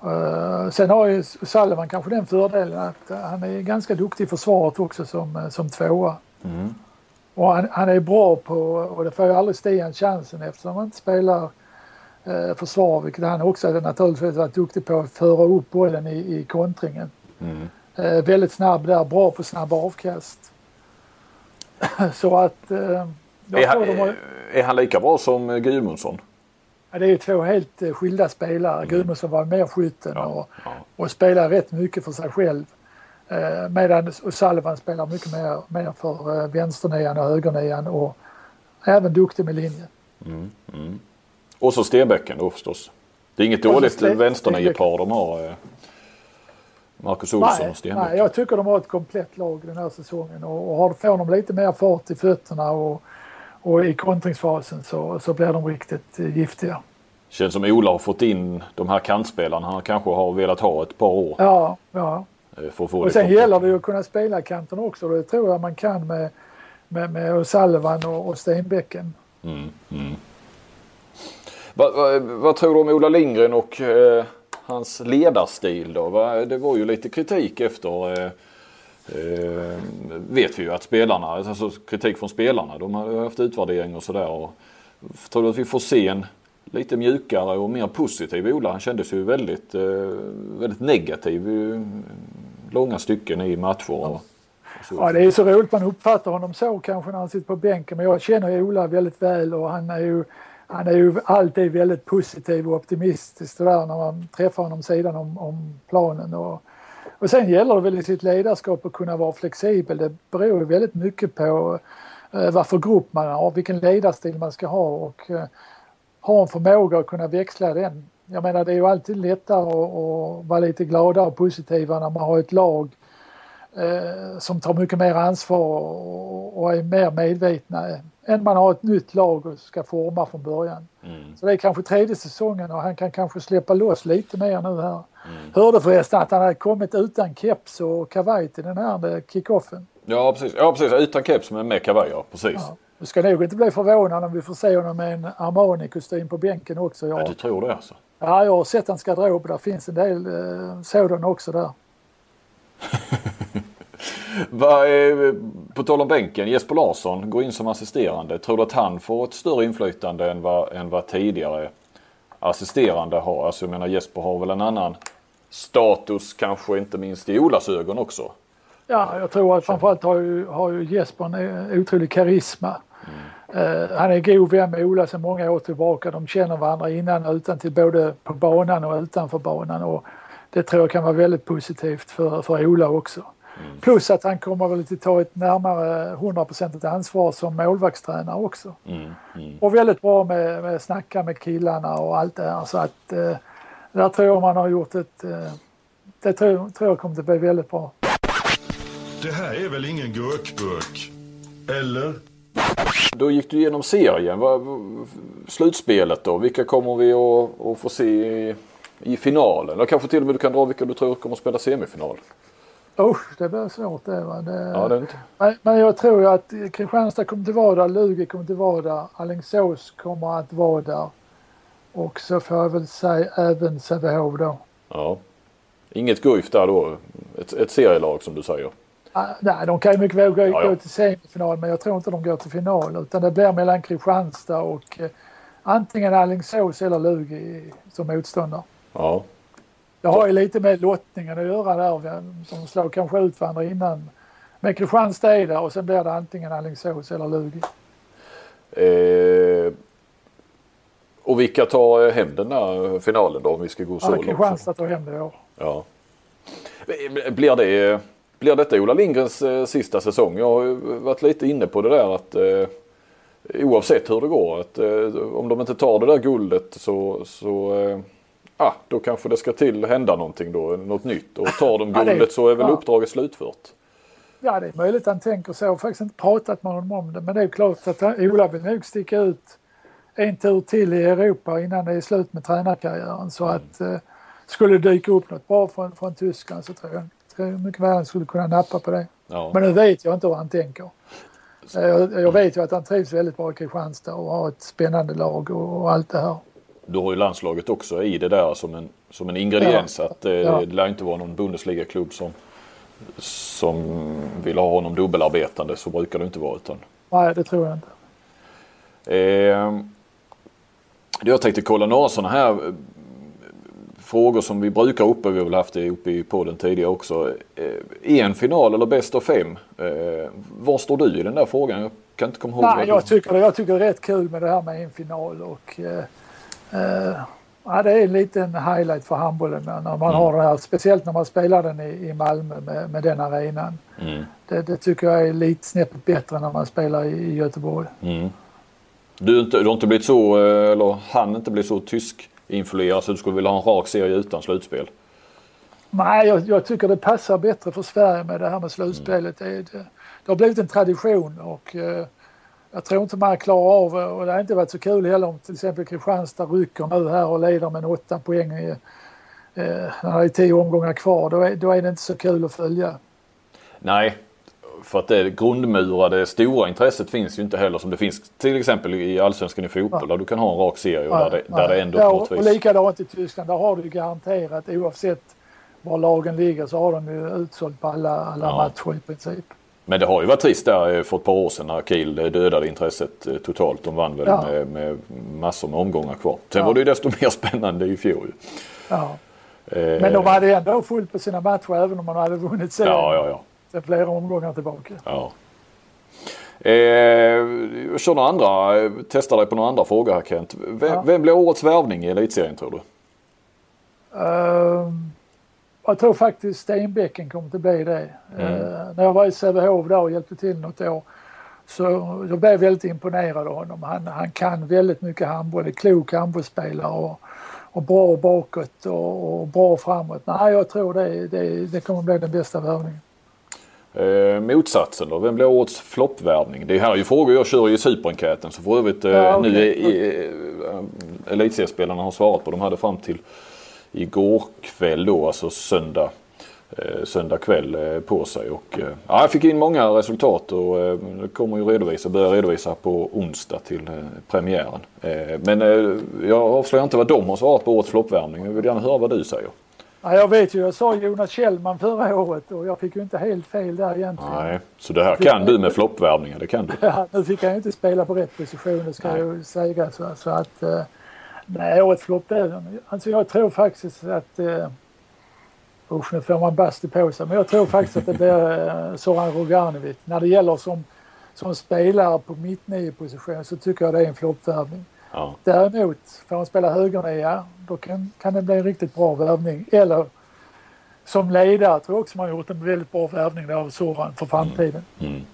uh, sen har ju Sullivan kanske den fördelen att han är ganska duktig i försvaret också som, som tvåa. Mm. Och han, han, är bra på, och det får ju aldrig Stian chansen eftersom han inte spelar eh, försvar, vilket han också naturligtvis varit duktig på att föra upp bollen i, i kontringen. Mm. Eh, väldigt snabb där, bra på snabba avkast. Så att... Eh, är, han, har... är han lika bra som Gudmundsson? Ja, det är två helt eh, skilda spelare. Mm. Gudmundsson var mer skytten ja, och, ja. och spelar rätt mycket för sig själv. Eh, medan Sullivan spelar mycket mer, mer för eh, vänsternian och högernian och även duktig med linjen. Mm, mm. Och så Stenbäcken då förstås. Det är inget dåligt vänsterniepar de har. Eh. Marcus Olsson nej, och Stenbeck. Nej, jag tycker de har ett komplett lag den här säsongen och, och har, får de lite mer fart i fötterna och, och i kontringsfasen så, så blir de riktigt eh, giftiga. Känns som Ola har fått in de här kantspelarna han kanske har velat ha ett par år. Ja, ja. Eh, för att få och sen gäller det ju att kunna spela kanten också. Det tror jag man kan med, med, med Salvan och, och Stenbäcken. Mm, mm. Vad, vad, vad, tror du om Ola Lindgren och eh, hans ledarstil då? Va? Det var ju lite kritik efter eh, eh, vet vi ju att spelarna, alltså kritik från spelarna. De har haft utvärdering och sådär. Tror du att vi får se en lite mjukare och mer positiv Ola? Han kändes ju väldigt, eh, väldigt negativ i långa stycken i matcher. Och, Ja, det är så roligt man uppfattar honom så kanske när han sitter på bänken. Men jag känner Ola väldigt väl och han är ju han är ju alltid väldigt positiv och optimistisk där när man träffar honom sidan om, om planen. Och, och sen gäller det väl i sitt ledarskap att kunna vara flexibel. Det beror ju väldigt mycket på eh, vad för grupp man har, vilken ledarstil man ska ha och eh, ha en förmåga att kunna växla den. Jag menar det är ju alltid lättare att, att vara lite gladare och positiva när man har ett lag eh, som tar mycket mer ansvar och, och är mer medvetna än man har ett nytt lag och ska forma från början. Mm. Så det är kanske tredje säsongen och han kan kanske släppa loss lite mer nu här. Mm. Hörde förresten att han hade kommit utan keps och kavaj till den här kickoffen. Ja precis, ja, precis. utan keps men med kavaj ja, precis. Ja. Du ska nog inte bli förvånad om vi får se honom med en Armani-kostym på bänken också. Jag, ja, du tror det alltså? Ja, jag har sett hans garderob. Där finns en del eh, sådana också där. på tal om bänken, Jesper Larsson går in som assisterande. Tror du att han får ett större inflytande än vad, än vad tidigare assisterande har? Alltså jag menar Jesper har väl en annan status kanske inte minst i Olas ögon också. Ja, jag tror att framförallt har ju, har ju Jesper en otrolig karisma. Mm. Uh, han är god vän med Ola sedan många år tillbaka. De känner varandra innan och utan till både på banan och utanför banan. Och det tror jag kan vara väldigt positivt för, för Ola också. Mm. Plus att han kommer väl att ta ett närmare 100% ansvar som målvaktstränare också. Mm. Mm. Och väldigt bra med, med snacka med killarna och allt det här. Så att eh, där tror jag man har gjort ett... Eh, det tror, tror jag kommer att bli väldigt bra. Det här är väl ingen gurkburk? Eller? Då gick du igenom serien. Slutspelet då. Vilka kommer vi att, att få se i, i finalen? Eller kanske till och med du kan dra vilka du tror kommer att spela semifinal? Usch, det blir svårt det. Va? det Ja, det inte. men, men jag tror ju att Kristianstad kommer att vara där, Lugi kommer att vara där, Alingsås kommer att vara där. Och så får jag väl säga även Sävehof då. Ja. Inget Guif där då. Ett, ett serielag som du säger. Ah, Nej, de kan ju mycket väl gå, Ja, ja. gå till semifinal men jag tror inte de går till final utan det blir mellan Kristianstad och eh, antingen Alingsås eller Lugi som motståndare. Ja. Det har ju lite med lottningen att göra där. som slår kanske ut varandra innan. Men Kristianstad är där och sen blir det antingen Alingsås eller Lugi. Eh, och vilka tar hem den där finalen då om vi ska gå så Ja, långt? Kristianstad tar hem det i år. Ja. Blir, det, blir detta Ola Lindgrens eh, sista säsong? Jag har ju varit lite inne på det där att eh, oavsett hur det går att eh, om de inte tar det där guldet så, så eh, ah, då kanske det ska till hända någonting då, något nytt. Och tar de Ja, guldet så är väl ja. uppdraget slutfört. Ja, det är möjligt han tänker så. Jag har faktiskt inte pratat med honom om det. Men det är klart att han- Ola vill nog sticka ut en tur till i Europa innan det är slut med tränarkarriären. Så att eh, skulle det dyka upp något bra från, från Tyskland så tror jag, tror jag mycket väl han skulle kunna nappa på det. Ja. Men nu vet jag inte hur han tänker. Eh, Jag, jag vet ju att han trivs väldigt bra i Kristianstad och har ett spännande lag och, och allt det här. Du har ju landslaget också i det där som en, som en ingrediens. Att eh, Ja. det lär inte vara någon Bundesliga-klubb som, som vill ha honom dubbelarbetande. Så brukar det inte vara. Utan, Nej, det tror jag inte. eh, jag tänkte kolla några sådana här eh, frågor som vi brukar uppe. Vi har väl haft det uppe i podden tidigare också. Eh, en final eller bäst av fem? Eh, var står du i den där frågan? Jag kan inte komma ihåg. Nej, jag tycker, jag tycker det är rätt kul med det här med en final och eh, eh, ja, det är en liten highlight för handbollen när man har det här, speciellt när man spelar den i, i Malmö med, med den arenan. Mm. Det, det tycker jag är lite snäppet bättre när man spelar i, i Göteborg. Mm. Du, inte, du har inte blivit så, eh, eller han inte blivit så tysk influerad så du skulle vilja ha en rak serie utan slutspel? Nej, jag, jag tycker det passar bättre för Sverige med det här med slutspelet. Det, det, det har blivit en tradition och eh, jag tror inte man klarar av och det har inte varit så kul heller om till exempel Kristianstad rycker nu här och leder med en åtta poäng i, eh, när det är tio omgångar kvar. Då är, då är det inte så kul att följa. Nej, för att det grundmurade stora intresset finns ju inte heller som det finns till exempel i allsvenskan i fotboll där du kan ha en rak serie och där det, där det ändå ja, på något och likadant i Tyskland, där har du garanterat oavsett var lagen ligger så har de ju utsålt på alla, alla Ja. matcher i princip. Men det har ju varit trist där eh, för ett par år sedan när Kiel eh, dödade intresset eh, totalt. De vann väl Ja. med, med massor med omgångar kvar. Sen Ja. var det ju desto mer spännande i fjol. Ja. Eh, Men de hade ändå fullt på sina matcher även om man hade vunnit serien. Ja, ja, ja. Sen flera omgångar tillbaka. Ja. Eh, jag kör några andra, testar dig på några andra frågor här Kent. Vem, Ja. vem blir årets värvning i elitserien tror du? Ehm, jag tror faktiskt Stenbäcken kommer att bli det. Mm. Eh, när jag var i Sävehof där och hjälpte till något år så jag blev väldigt imponerad av honom. Han, han kan väldigt mycket handboll, är klok handbollsspelare och, och bra bakåt och, och bra framåt. Nej, jag tror det, det, det kommer att bli den bästa värvningen. Eh, motsatsen då, vem blir årets floppvärvning? Det här är ju frågor jag kör i superenkäten så för övrigt eh, Ja, okej. nu eh, elitseriespelarna har svarat på. De hade fram till igår kväll då, alltså söndag. Eh, söndag kväll eh, på sig och eh, ja, jag fick in många resultat och det kommer ju redovisa, börja redovisa på onsdag till premiären. Men jag avslöjar inte vad de har svarat på årets floppvärmning. Jag vill gärna höra vad du säger. Ja, jag vet ju, jag sa Jonas Kjellman förra året och jag fick ju inte helt fel där egentligen. Nej, så det här kan du med floppvärvningar, det kan du. Ja, nu fick han ju inte spela på rätt position, det ska Nej. jag ju säga. Så, så att, nej, årets flopp där. Alltså jag tror faktiskt att, eh, usch nu får man bastu på sig, men jag tror faktiskt att det blir eh, Zoran Roganovic. När det gäller som, som spelare på mittnio-position så tycker jag det är en floppvärvning. Ja. Däremot, får han spela högernia, då kan, kan det bli en riktigt bra värvning. Eller som ledare tror jag också man har gjort en väldigt bra värvning av Zoran för framtiden. Nej,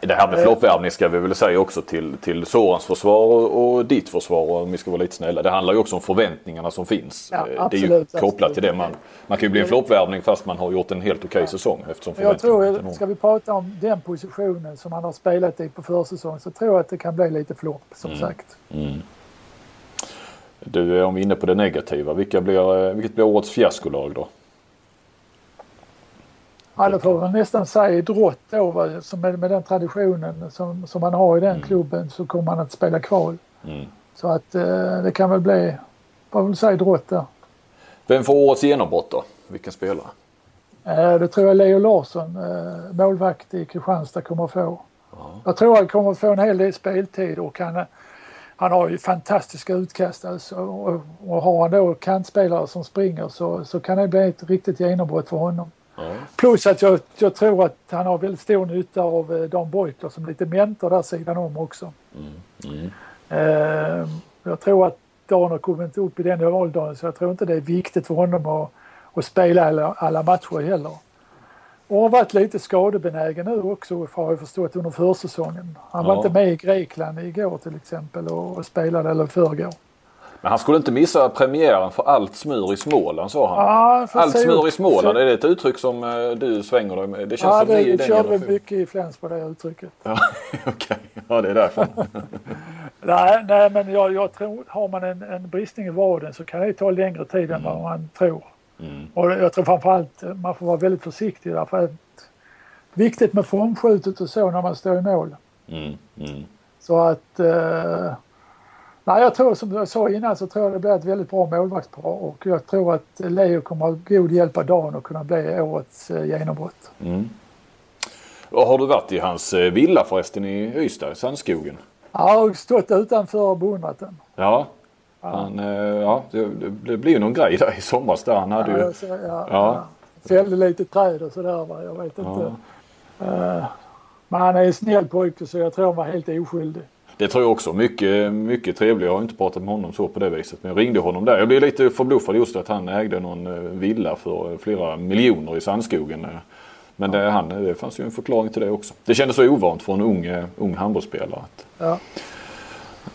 Det här med Eh. floppvärvning ska vi väl säga också till, till Sorans försvar och, och ditt försvar om vi ska vara lite snälla. Det handlar ju också om förväntningarna som finns. Ja, Eh, det är ju absolut, kopplat absolut. till det. Man, man kan ju bli en floppvärvning fast man har gjort en helt okej säsong. Eftersom Jag tror, ska vi prata om den positionen som han har spelat i på försäsong så tror jag att det kan bli lite flopp som Mm. sagt. Du, om vi är inne på det negativa. Vilka blir, eh, vilket blir årets fiaskolag då? Det får man nästan säga drott då. Va? Som med, med den traditionen som, som man har i den Mm. klubben så kommer man att spela kval. Mm. Så att eh, det kan väl bli, vad vill säga drott där. Vem får årets genombrott då? Vilken spelare? Eh, det tror jag Leo Larsson, eh, målvakt i Kristianstad, kommer att få. Jag tror han kommer att få en hel del speltid och han, han har ju fantastiska utkast alltså. Och, och har han då kantspelare som springer så, så kan det bli ett riktigt genombrott för honom. Plus att jag, jag tror att han har väldigt stor nytta av eh, Dan Beutler som lite mentor där sidan om också. Mm. Eh, jag tror att Dan har kommit upp i den åldern så jag tror inte det är viktigt för honom att, att spela alla, alla matcher heller. Och har varit lite skadebenägen nu också har jag förstått under försäsongen. Han var Ja. inte med i Grekland igår till exempel och, och spelade eller förrgår. Men han skulle inte missa premiären för allt smör i Småland sa han. Ja, allt smör i Småland, är det ett uttryck som eh, du svänger dig med? Det känns Ja, som det den körde generationen. mycket i Flensburg det uttrycket. Ja, okej. Ja, det är därför. Nej, nej men jag, jag tror, har man en, en bristning i vaden så kan det ta längre tid än vad man tror. Mm. Och jag tror framförallt eh, man får vara väldigt försiktig därför att viktigt med formskjutet och så när man står i mål. Mm. Mm. Så att eh, nej, jag tror som jag sa innan så tror jag det blir ett väldigt bra målvaktspar och jag tror att Leo kommer att ha god hjälp av Dan och kunna bli årets eh, genombrott. Mm. Och har du varit i hans eh, villa förresten i Ystad, Sandskogen? Jag har stått utanför och den. Ja. Han, eh, ja, det, det blir ju någon grej där i somras där. Han hade ju... Ja, så, ja, Ja. ja. Fällde lite träd och sådär. Va? Jag vet inte. Eh, men han är en snäll pojke så jag tror han var helt oskyldig. Det tror jag också. Mycket, mycket trevlig. Jag har inte pratat med honom så på det viset. Men jag ringde honom där. Jag blev lite förbluffad just att han ägde någon eh, villa för flera miljoner i Sandskogen. eh. Men det, han, det fanns ju en förklaring till det också. Det kändes så ovant för en ung, eh, ung handbollsspelare att Ja.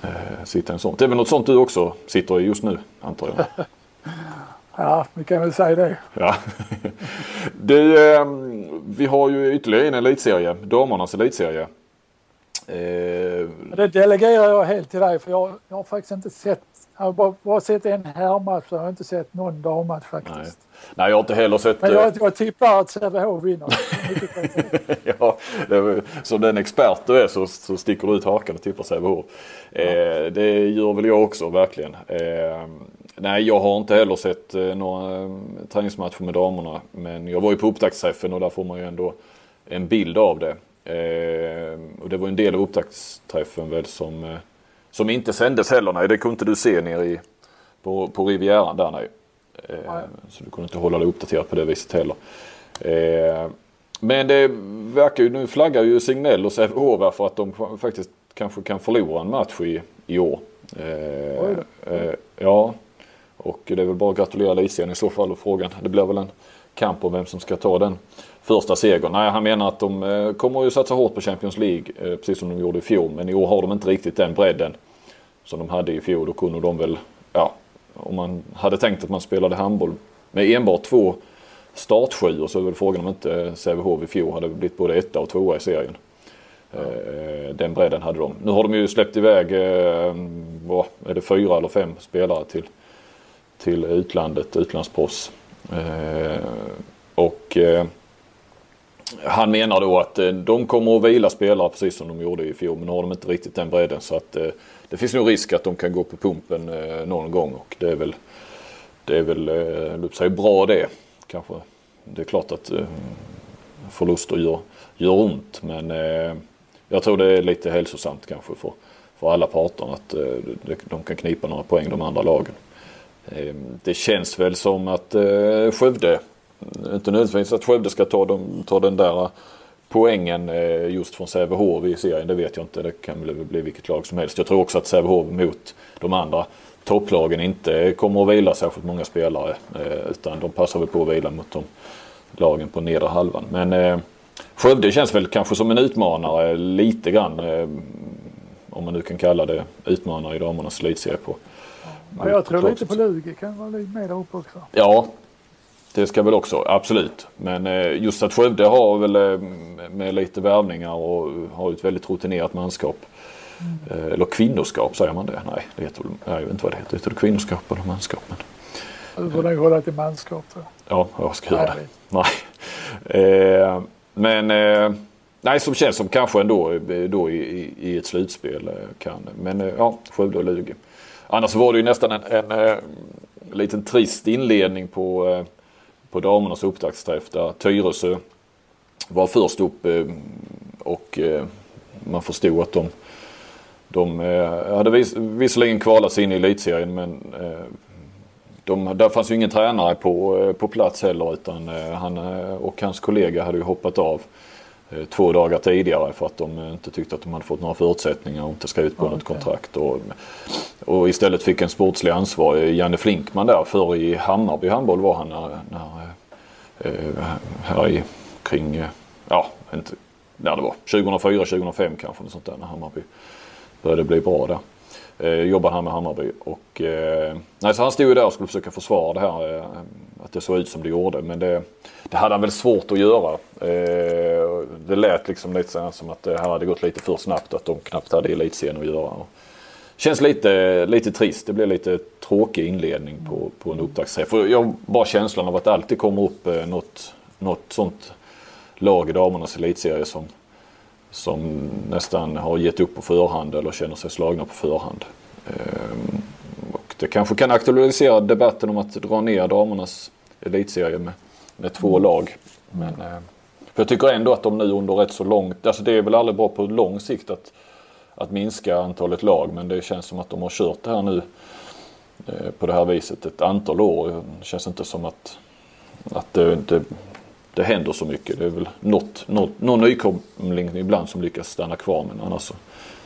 eh, sitta i en sån. Det är väl något sånt du också sitter i just nu antar jag? ja, vi kan väl säga det. Ja. Du, eh, vi har ju ytterligare en elitserie. Damernas elitserie. Eh, Det delegerar jag helt till dig för jag, jag har faktiskt inte sett, jag har bara, bara sett en herrmatch och jag har inte sett någon dammatch faktiskt. nej. nej, jag har inte heller sett... Men eh, jag, jag tippar att Sävehof vinner. Ja, det som den expert du är så, så sticker du ut hakan och tippar Sävehof. Eh, det gör väl jag också verkligen. Eh, nej, jag har inte heller sett eh, några eh, träningsmatcher med damerna. Men jag var ju på upptaktsträffen och där får man ju ändå en bild av det. Eh, och det var en del av upptaktsträffen väl som, eh, som inte sändes heller. Nej, det kunde inte du se nere i, på, på Rivieran där nej. Eh, Nej. så du kunde inte hålla dig uppdaterad på det viset heller. Eh, men det verkar ju, nu flaggar ju Signell och Sävehof för att de faktiskt kanske kan förlora en match i, i år. Eh, eh, ja, och det är väl bara att gratulera Lisian i så fall och frågan. Det blir väl en kamp om vem som ska ta den första segern. Nej, han menar att de eh, kommer ju satsa hårt på Champions League eh, precis som de gjorde i fjol. Men i år har de inte riktigt den bredden som de hade i fjol. Då kunde de väl, ja, om man hade tänkt att man spelade handboll med enbart två startsjuor så är väl frågan om inte Sävehof i fjol hade blivit både etta och tvåa i serien. Eh, eh, Den bredden hade de. Nu har de ju släppt iväg, vad är det, fyra eller fem spelare till, till utlandet, utlandsproffs. Och han menar då att eh, de kommer att vila spelare precis som de gjorde i fjol. Men nu har de inte riktigt den bredden. Så att eh, det finns nog risk att de kan gå på pumpen eh, någon gång. Och det är väl, det är väl eh, säga bra det. Kanske. Det är klart att förluster gör, gör ont. Men jag tror det är lite hälsosamt kanske för, för alla parter att de- kan knipa några poäng de andra lagen. Det känns väl som att Skövde, inte nödvändigtvis att Skövde ska ta, dem, ta den där poängen eh, just från Sävehof i serien. Det vet jag inte. Det kan väl bli vilket lag som helst. Jag tror också att Sävehof mot de andra topplagen inte kommer att vila särskilt många spelare. eh, Utan de passar väl på att vila mot de lagen på nedre halvan. Men eh, Skövde känns väl kanske som en utmanare lite grann. Eh, om man nu kan kalla det utmanare i damernas elitserie på. Men jag tror lite på Lugi kan vara lite med där uppe också. Ja, det ska väl också, absolut. Men eh, just att Skövde har väl eh, med lite värvningar och har ett väldigt rutinerat manskap. Eh, Eller kvinnoskap, säger man det? Nej, det heter jag vet inte vad det heter. Heter det kvinnoskap eller manskap? Men, Du får nog hålla till manskap jag. ja, jag ska göra det. Nej. Men nej, som känns som kanske ändå då i, i ett slutspel kan. Men ja, Skövde och Lugi. Annars var det ju nästan en, en, en liten trist inledning på, på damernas upptaktsträff där Tyresö var först upp eh, och eh, man förstod att de de eh, hade vis, visserligen kvalat sig in i elitserien men de, där fanns ju ingen tränare på, på plats heller utan han och hans kollega hade ju hoppat av två dagar tidigare för att de inte tyckte att de hade fått några förutsättningar och inte skrivit på okay. något kontrakt. Och, och istället fick en sportslig ansvarig, Janne Flinkman där, för i Hammarby handboll var han när, när här i, kring, ja, inte, när det var, 2004, 2005 kanske, något sånt där när Hammarby började bli bra där. Eh, jobbar han med Hammarby. Och, eh, nej, så han stod ju där och skulle försöka försvara det här. Eh, att det såg ut som det gjorde. Men det, det hade han väl svårt att göra. Eh, det lät liksom lite så som att det här hade gått lite för snabbt. Att de knappt hade elitserien att göra. Och, känns lite, lite trist. Det blir lite tråkig inledning på, på en upptaktsträff. Jag har bara känslan av att det alltid kommer upp eh, något, något sånt lag i damernas elitserie som som nästan har gett upp på förhand eller känner sig slagna på förhand. Ehm, och det kanske kan aktualisera debatten om att dra ner damernas elitserie med, med två mm. lag. Men, eh, för jag tycker ändå att de nu under rätt så långt, alltså det är väl aldrig bra på lång sikt att, att minska antalet lag men det känns som att de har kört det här nu eh, på det här viset ett antal år. Det känns inte som att, att det, det det händer så mycket. Det är väl något, något, någon nykomling ibland som lyckas stanna kvar men annars så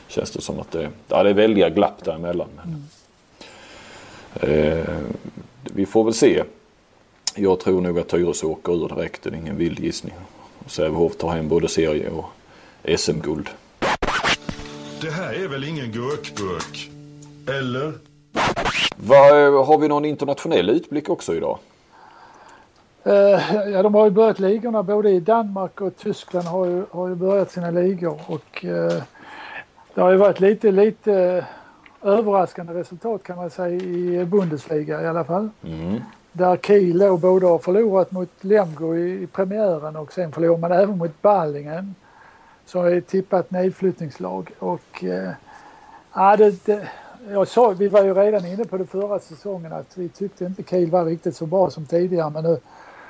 känns det som att det, ja, det är väldiga glapp däremellan. Men, eh, vi får väl se. Jag tror nog att Tyresö åker ur direkt. Det är ingen vild gissning. Sävehof tar hem både serie och SM-guld. Det här är väl ingen gurkburk? Eller? Va, har vi någon internationell utblick också idag? Uh, ja, de har ju börjat ligorna både i Danmark och Tyskland har ju, har ju börjat sina ligor och uh, det har ju varit lite, lite överraskande resultat kan man säga i Bundesliga i alla fall. Mm. Där Kiel då både har förlorat mot Lemgo i, i premiären och sen förlorar man även mot Ballingen som är tippat nedflyttningslag och uh, ja, det, det, jag sa, vi var ju redan inne på det förra säsongen att vi tyckte inte Kiel var riktigt så bra som tidigare men nu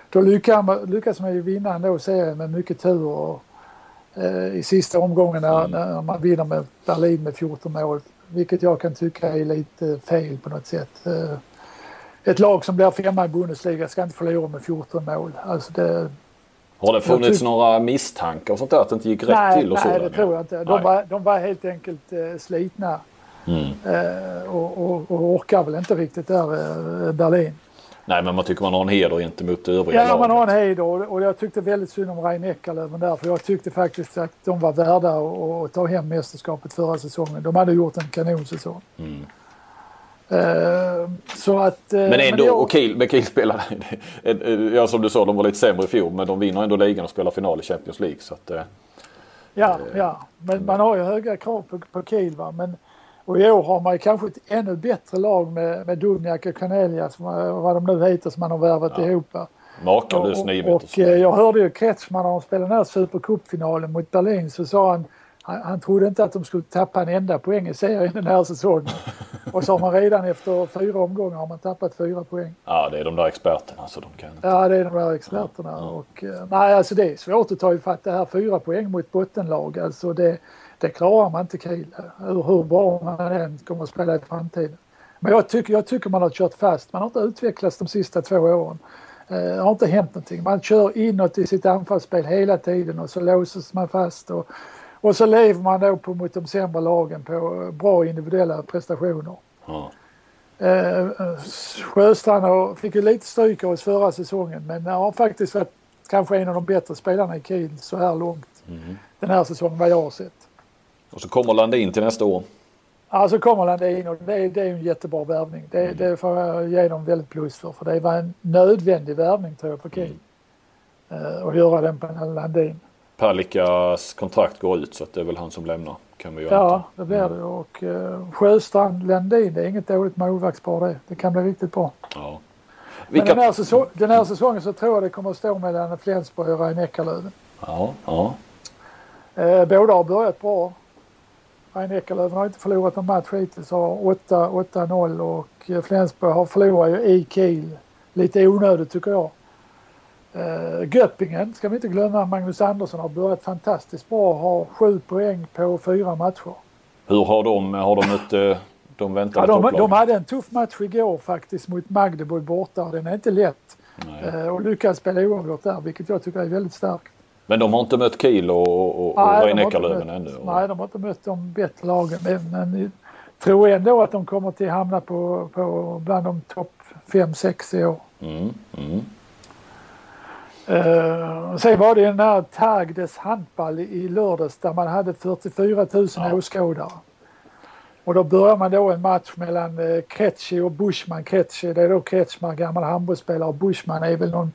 då lyckas man, ju vinna ändå serien med mycket tur och, eh, i sista omgången när, mm. när, man vinner med Berlin med 14 mål. Vilket jag kan tycka är lite fel på något sätt. Eh, ett lag som blir femma i Bundesliga ska inte förlora med 14 mål. Alltså det, har det funnits några misstankar och sånt där att det inte gick rätt nej, till? Och nej, det tror jag inte. De, var, de var helt enkelt eh, slitna. Mm. Eh, och, och, och orkar väl inte riktigt där, eh, Berlin. Nej men man tycker man har en heder gentemot övriga Ja laget. man har en heder och jag tyckte väldigt synd om Rein Eckerlöven där för jag tyckte faktiskt att de var värda att ta hem mästerskapet förra säsongen. De hade gjort en kanonsäsong. Mm. Uh, så att, uh, men ändå, men jag... och Kiel, men Kiel spelade, ja som du sa de var lite sämre i fjol men de vinner ändå ligan och spelar final i Champions League. Så att, uh, ja, ja, men man har ju höga krav på, på Kiel va. Men och i år har man ju kanske ett ännu bättre lag med, med Dubniak och Cornelius, vad de nu heter som man har värvat ja. ihop. Makalös niometers. Och, och jag hörde ju Kretschmann när de spelade den här Supercupfinalen mot Berlin så sa han han, han trodde inte att de skulle tappa en enda poäng i serien den här säsongen. och så har man redan efter fyra omgångar har man tappat fyra poäng. Ja, det är de där experterna så de kan inte. Ja, det är de där experterna. Ja. Och, eh, nej, alltså det är svårt att ta ifatt det här fyra poäng mot bottenlag. Alltså det, det klarar man inte Kiel. Hur, hur bra man än kommer att spela i framtiden. Men jag tycker, jag tycker man har kört fast. Man har inte utvecklats de sista två åren. Eh, det har inte hänt någonting. Man kör inåt i sitt anfallsspel hela tiden och så låses man fast. Och, och så lever man då på, mot de sämre lagen på bra individuella prestationer. Ja. Eh, Sjöstrand fick ju lite stryk av oss förra säsongen men har faktiskt varit kanske en av de bättre spelarna i Kiel så här långt mm. den här säsongen vad jag har sett. Och så kommer Landin till nästa år. Ja, så kommer Landin och det är, det är en jättebra värvning. Det, mm. det får jag ge dem väldigt plus för. För det var en nödvändig värvning tror jag för Kiel. Mm. Uh, att göra den på Landin. Palikas kontrakt går ut så att det är väl han som lämnar. Kan vi ja, det blir mm. det. Och uh, Sjöstrand, Landin, det är inget dåligt målvaktspar det. Det kan bli riktigt bra. Ja. Men den här, säsong, den här säsongen så tror jag det kommer att stå mellan Flensburg och Rhein-Neckarlöven. Ja, ja. Eh, båda har börjat bra. Rhein-Neckarlöven har inte förlorat någon match hittills. Har 8-0 och eh, Flensburg har förlorat ju i Kiel. Lite onödigt tycker jag. Uh, Göppingen ska vi inte glömma. Magnus Andersson har börjat fantastiskt bra. Har sju poäng på fyra matcher. Hur har de, har de mött uh, de väntade ja, de, de hade en tuff match igår faktiskt mot Magdeburg borta och den är inte lätt. Uh, och lyckades spela oavgjort där vilket jag tycker är väldigt starkt. Men de har inte mött Kiel och, och, och Rhein-Neckarlöven ännu? Nej, de har inte mött de bättre lagen. Men, men tror ändå att de kommer till hamna på, på bland de topp 5-6 i år. Mm, mm. Uh, sen var det den här Tagdes handboll i lördags där man hade 44 000 ja. åskådare. Och då börjar man då en match mellan uh, Kretschi och Buschmann. Kretschi det är då Kretschmann, gammal handbollsspelare och Buschmann är väl någon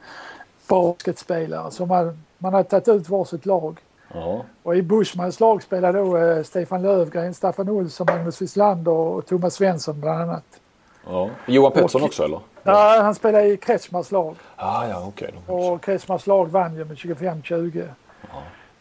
basketspelare. Så man, man har tagit ut varsitt lag. Ja. Och i Buschmans lag spelar då uh, Stefan Lövgren, Staffan Olsson, Magnus Wislander och Thomas Svensson bland annat. Ja. Johan Pettersson och, också eller? Ja, han spelar i Kretschmars lag. Ah, ja, okay. Och Kretschmars lag vann ju med 25-20.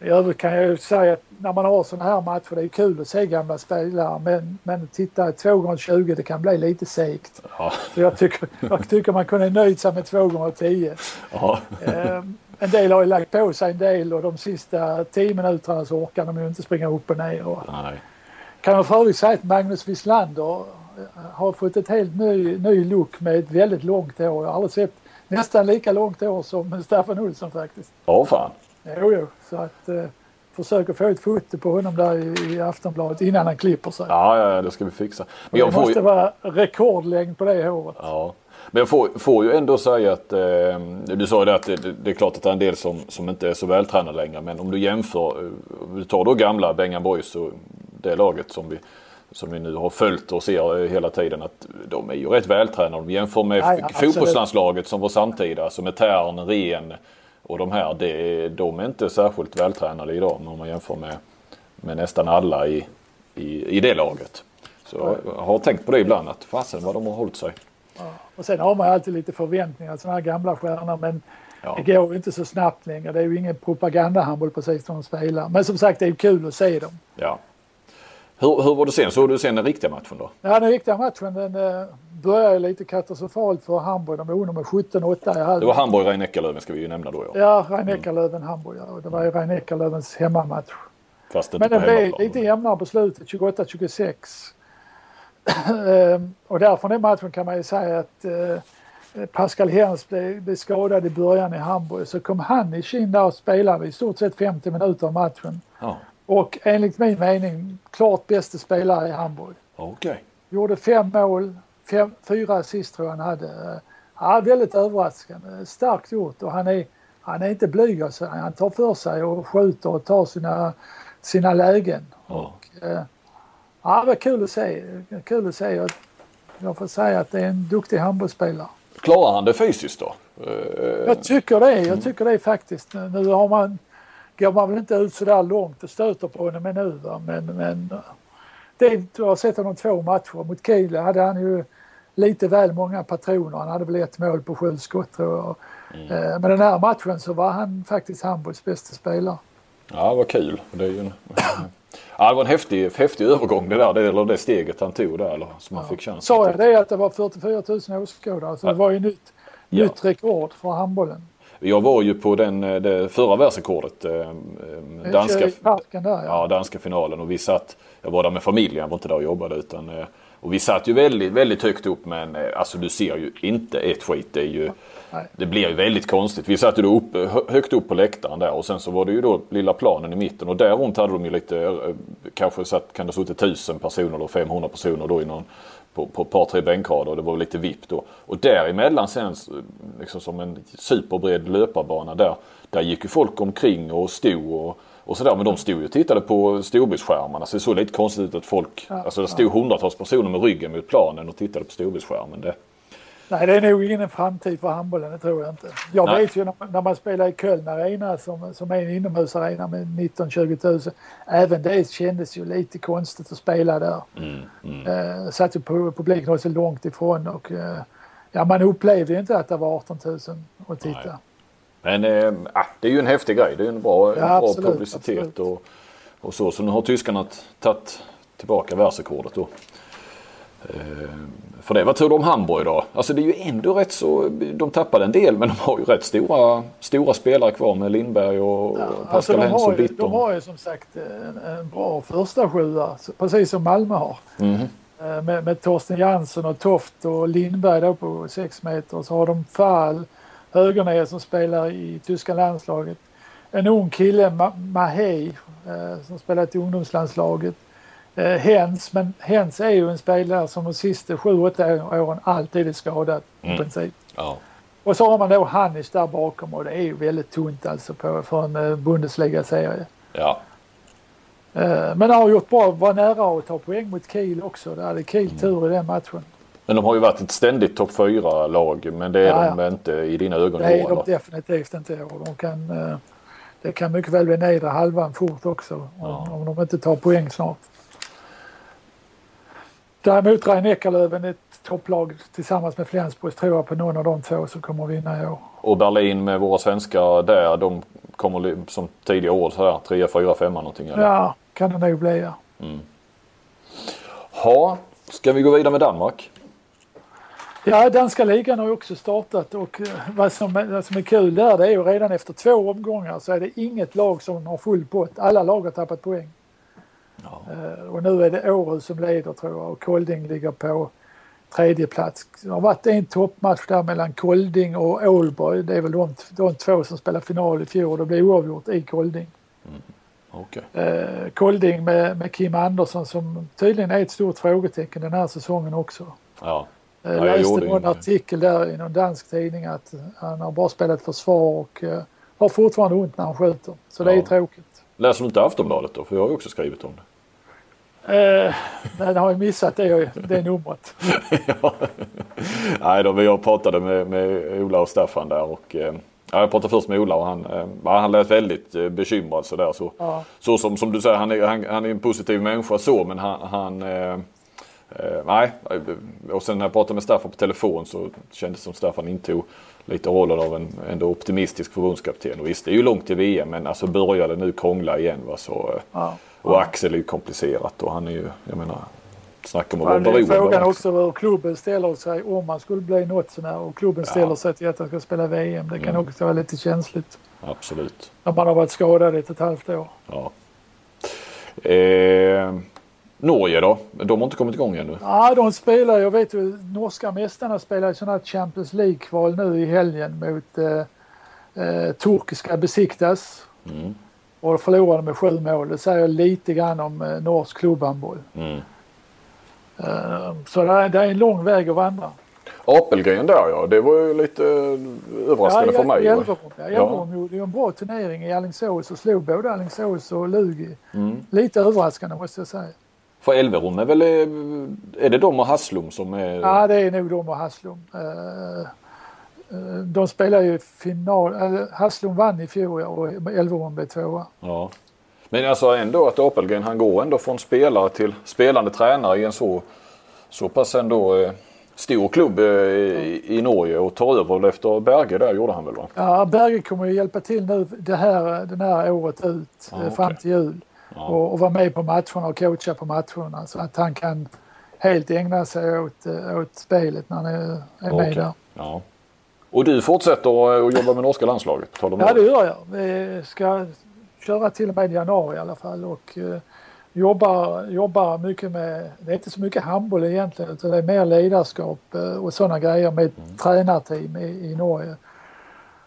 I övrigt kan jag ju säga att när man har sådana här matcher, det är kul att se gamla spelare men, men titta 2 gånger 20 det kan bli lite segt. Ja. Så jag tycker, jag tycker man kunde nöjt sig med 2 gånger 10 ja. ehm, En del har ju lagt på sig en del och de sista 10 minuterna så orkar de ju inte springa upp och ner. Och Nej. Kan man för övrigt säga att Magnus Wislander har fått ett helt ny, ny look med ett väldigt långt hår. Jag har aldrig sett nästan lika långt hår som Staffan Olsson faktiskt. Ja, fan. Jo, jo. Så att eh, försöker få ett foto på honom där i, i Aftonbladet innan han klipper sig. Ja, ja, det ska vi fixa. Men det måste ju... vara rekordlängd på det håret. Ja. Men jag får, får ju ändå säga att, eh, du sa ju det att det, det, är klart att det är en del som, som inte är så vältränade längre. Men om du jämför, eh, du tar då gamla Bengan Boys och det laget som vi som vi nu har följt och ser hela tiden att de är ju rätt vältränade. Om vi jämför med ja, fotbollslandslaget som var samtida, alltså med Tern, Ren och de här. Det, de är inte särskilt vältränade idag om man jämför med, med nästan alla i, i, i det laget. Så jag har tänkt på det ibland att fasen vad de har hållit sig. Och sen har man alltid lite förväntningar, sådana här gamla stjärnor. Men ja. det går inte så snabbt längre. Det är ju ingen propagandahandboll precis som de spelar. Men som sagt det är kul att se dem. Ja. Hur, hur var det sen? Såg du sen den riktiga matchen då? Ja, den riktiga matchen den eh, började lite katastrofalt för Hamburg. De var med 17-8 i halvlek. Det var Hamburg rhein eckerlöven ska vi ju nämna då. Ja, ja rhein eckerlöven mm. Hamburg. Ja. Det var ju rhein eckerlövens hemmamatch. Fast Men den blev lite jämnare på slutet, 28-26. Ehm, och därifrån den matchen kan man ju säga att eh, Pascal Hens blev, blev skadad i början i Hamburg. Så kom han i kin där och spelade i stort sett 50 minuter av matchen. Ja. Och enligt min mening klart bästa spelare i Hamburg. Okay. Gjorde fem mål, fem, fyra assist tror jag han hade. Ja, väldigt överraskande. Starkt gjort och han är, han är inte blyg alltså. Han tar för sig och skjuter och tar sina, sina lägen. Ja. Och, eh, ja, det var kul att se. Kul att se. Jag får säga att det är en duktig handbollsspelare. Klarar han det fysiskt då? Jag tycker det. Jag tycker det faktiskt. Nu har man går man väl inte ut så där långt och stöter på honom ännu. Va? Men, men det, jag har sett honom två matcher. Mot Kiel hade han ju lite väl många patroner. Han hade väl ett mål på sju skott tror jag. Mm. Eh, men den här matchen så var han faktiskt Hamburgs bästa spelare. Ja, vad kul. Det, är ju en, ja, det var en häftig, häftig övergång det där, det, eller det steget han tog där, eller, som ja. han fick chansen Sa jag det att det var 44 000 åskådare? Så ja. det var ju nytt, ja. nytt rekord för handbollen. Jag var ju på den, eh, det förra världsrekordet. Eh, danska, parken där, ja. ja. danska finalen och vi satt, jag var där med familjen, jag var inte där och jobbade utan eh, och vi satt ju väldigt, väldigt högt upp men alltså du ser ju inte ett skit. Det, är ju, det blir ju väldigt konstigt. Vi satt ju då uppe, högt upp på läktaren där och sen så var det ju då lilla planen i mitten och där runt hade de ju lite, kanske satt, kan det suttit tusen personer eller 500 personer då i någon på, på ett par tre bänkrader och det var lite vipp då. Och däremellan sen liksom som en superbred löparbana där, där gick ju folk omkring och stod och, och sådär. Men de stod ju och tittade på storbildsskärmarna så det såg lite konstigt ut att folk, ja, alltså det stod hundratals personer med ryggen mot planen och tittade på storbildsskärmen. Det, Nej, det är nog ingen framtid för handbollen, det tror jag inte. Jag Nej. vet ju när, när man spelar i Köln Arena som, som är en inomhusarena med 19-20 000. Även det kändes ju lite konstigt att spela där. Mm, mm. Eh, satt ju på publiken också långt ifrån och eh, ja, man upplevde ju inte att det var 18 000 att titta. Nej. Men äh, det är ju en häftig grej. Det är en bra, Ja, en bra absolut, publicitet absolut. och, och så. Så nu har tyskarna tagit tillbaka världsrekordet då. Eh, för det, vad tror du om Hamburg då? Alltså det är ju ändå rätt så, de tappade en del men de har ju rätt stora, stora spelare kvar med Lindberg och Ja, Pascal alltså Hens har och ju, Bitton. de har ju som sagt en, en bra första sjua, precis som Malmö har. Eh, Med, med Torsten Jansson och Toft och Lindberg då på 6 meter. Så har de Fall, högerner som spelar i tyska landslaget. En ung kille, Ma- eh, som spelat i ungdomslandslaget. Eh, Hens, men Hens är ju en spelare som de sista 7-8 åren alltid är skadad Mm. i princip. Ja. Och så har man då Hannes där bakom och det är ju väldigt tunt alltså på, för en eh, Bundesliga-serie. ja. Eh, Men har gjort bra, var nära att ta poäng mot Kiel också. Det hade Kiel Mm. tur i den matchen. Men de har ju varit ett ständigt topp 4-lag men det är Ja, de inte i dina ögon Det är år de eller? definitivt inte i år. De kan, eh, det kan mycket väl bli nedre halvan fort också om, Ja. om de inte tar poäng snart. Däremot Rhein Eckerlöven ett topplag tillsammans med Flensburg tror jag på någon av de två som kommer att vinna i år. Och Berlin med våra svenskar där, de kommer som tidigare år sådär 3, 4, 5 någonting eller? Ja, kan det nog bli ja. Ha, ska vi gå vidare med Danmark? Ja, danska ligan har ju också startat och eh, vad som, vad som är kul där det är ju redan efter två omgångar så är det inget lag som har full pott. Alla lag har tappat poäng. Ja. Eh, Och nu är det Århus som leder tror jag och Kolding ligger på tredje plats. Det har varit en toppmatch där mellan Kolding och Ålborg. Det är väl de, de två som spelade final i fjol. Det blev oavgjort i Kolding. Okej. Eh, Kolding med, med Kim Andersson som tydligen är ett stort frågetecken den här säsongen också. Ja. Jag Ja, jag läste någon artikel där i någon dansk tidning att han har bara spelat försvar och eh, har fortfarande ont när han skjuter. Så det är Ja. tråkigt. Läser du inte Aftonbladet då? För jag har ju också skrivit om det. Eh, men jag har ju missat det, det numret. Nej då, jag pratade med, med Ola och Staffan där och eh, ja, jag pratade först med Ola och han, eh, han lät väldigt eh, bekymrad sådär. Så, Ja. så som, som du säger, han är, han, han är en positiv människa så men han, han eh, eh, nej. Och sen när jag pratade med Staffan på telefon så kändes det som Staffan intog lite rollen av en ändå optimistisk förbundskapten. Och visst, det är ju långt till VM men alltså börjar det nu krångla igen va så. eh, Ja. Och Axel är ju komplicerat och han är ju, jag menar, snacka om att vara är beroende frågan Axel. också hur klubben ställer sig om man skulle bli något sånär och klubben ställer sig till att han ska spela VM. Det kan Mm. också vara lite känsligt Absolut. när man har varit skadad i ett och ett halvt år. Ja. Eh, Norge då? De har inte kommit igång ännu. Ja, de spelar, jag vet ju, norska mästarna spelar i sådana här Champions League-kval nu i helgen mot eh, eh, turkiska Besiktas. Mm. Och förlorade med sju mål. Det säger lite grann om eh, norsk klubbhandboll. Mm. Eh, så det är, en lång väg att vandra. Apelgren där ja, det var ju lite överraskande för mig. va? Elverum, ja, gjorde en bra turnering i Alingsås och slog både Alingsås och Lugi. Mm. Lite överraskande måste jag säga. För Elverum är väl, eh, är det de och Haslum som är... Ja, det är nog de och Haslum. Eh, eh, de spelar ju final. eh, Haslum vann i fjol och Elverum blev tvåa. Ja. Men alltså ändå att Apelgren han går ändå från spelare till spelande tränare i en så, så pass ändå eh, stor klubb eh, i, i Norge och tar över efter Berge där gjorde han väl va? Ja, Berge kommer ju hjälpa till nu det här, den här året ut eh, okej. fram till jul. Ja. Och, och vara med på matcherna och coacha på matcherna så att han kan helt ägna sig åt, eh, åt spelet när han är, är med Okej. där. Ja. Och du fortsätter eh, att jobba med norska landslaget? Ja, det gör jag. Vi ska köra till och med i januari i alla fall och eh, jobbar, jobbar mycket med, det är inte så mycket handboll egentligen utan det är mer ledarskap eh, och sådana grejer med Mm. tränarteam i, i Norge.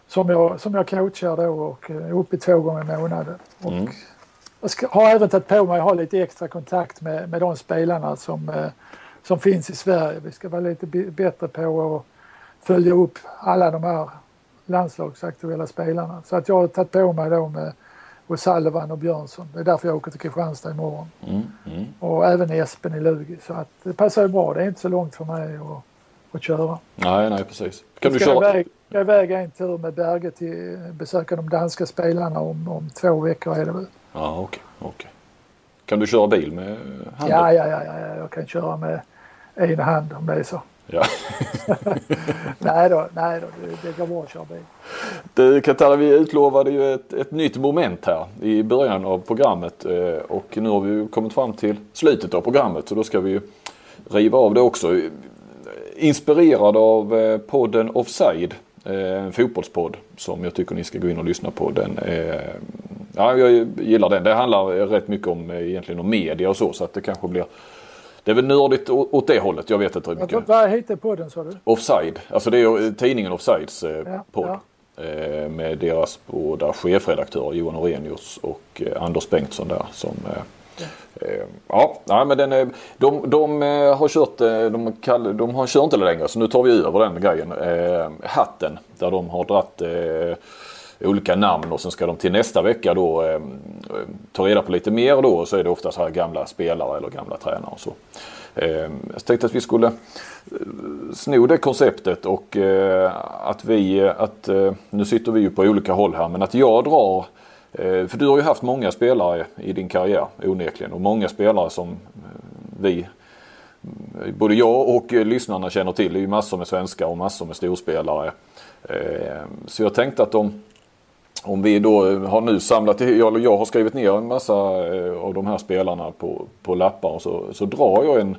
Som jag, som jag coachar då och eh, är uppe två gånger i månaden. Och Mm. Jag ska, har även tagit på mig att ha lite extra kontakt med, med de spelarna som, eh, som finns i Sverige. Vi ska vara lite bättre på att följa upp alla de här landslagsaktuella spelarna. Så att jag har tagit på mig då med O'Sullivan och Björnsson. Det är därför jag åker till Kristianstad imorgon. Mm, mm. Och även Espen i Lugi. Så att det passar ju bra. Det är inte så långt för mig att, att köra. Nej, nej precis. Kan du ska jag köra? iväg, ska iväg en tur med Berge till besöka de danska spelarna om, om två veckor är det väl. Ja, okej. okej. Kan du köra bil med handen? Ja, ja, ja, ja, ja, jag kan köra med en hand om det är så. Ja. nej då, nej då det, det går bra att köra bil. Du Katara, vi utlovade ju ett, ett nytt moment här i början av programmet eh, och nu har vi kommit fram till slutet av programmet så då ska vi ju riva av det också. Inspirerad av eh, podden Offside, eh, en fotbollspodd som jag tycker ni ska gå in och lyssna på. Den ja, jag gillar den. Det handlar rätt mycket om egentligen om media och så så att det kanske blir det är väl nördigt åt det hållet. Jag vet inte hur mycket. Vad heter podden sa du? Offside. Alltså det är tidningen Offsides eh, ja, podd. Ja. Eh, med deras båda chefredaktörer Johan Orenius och eh, Anders Bengtsson där som Ja. Eh, ja, nej, men den är, de, de har kört, de, kall, de har kört inte längre så nu tar vi över den grejen. Eh, hatten där de har dratt eh, olika namn och sen ska de till nästa vecka då eh, ta reda på lite mer då och så är det ofta så här gamla spelare eller gamla tränare och så. Eh, jag tänkte att vi skulle eh, sno det konceptet och eh, att vi, eh, att eh, nu sitter vi ju på olika håll här men att jag drar eh, för du har ju haft många spelare i din karriär onekligen och många spelare som vi både jag och lyssnarna känner till. Det är ju massor med svenskar och massor med storspelare. Så jag tänkte att de om vi då har nu samlat, jag, jag har skrivit ner en massa eh, av de här spelarna på, på lappar och så, så drar jag en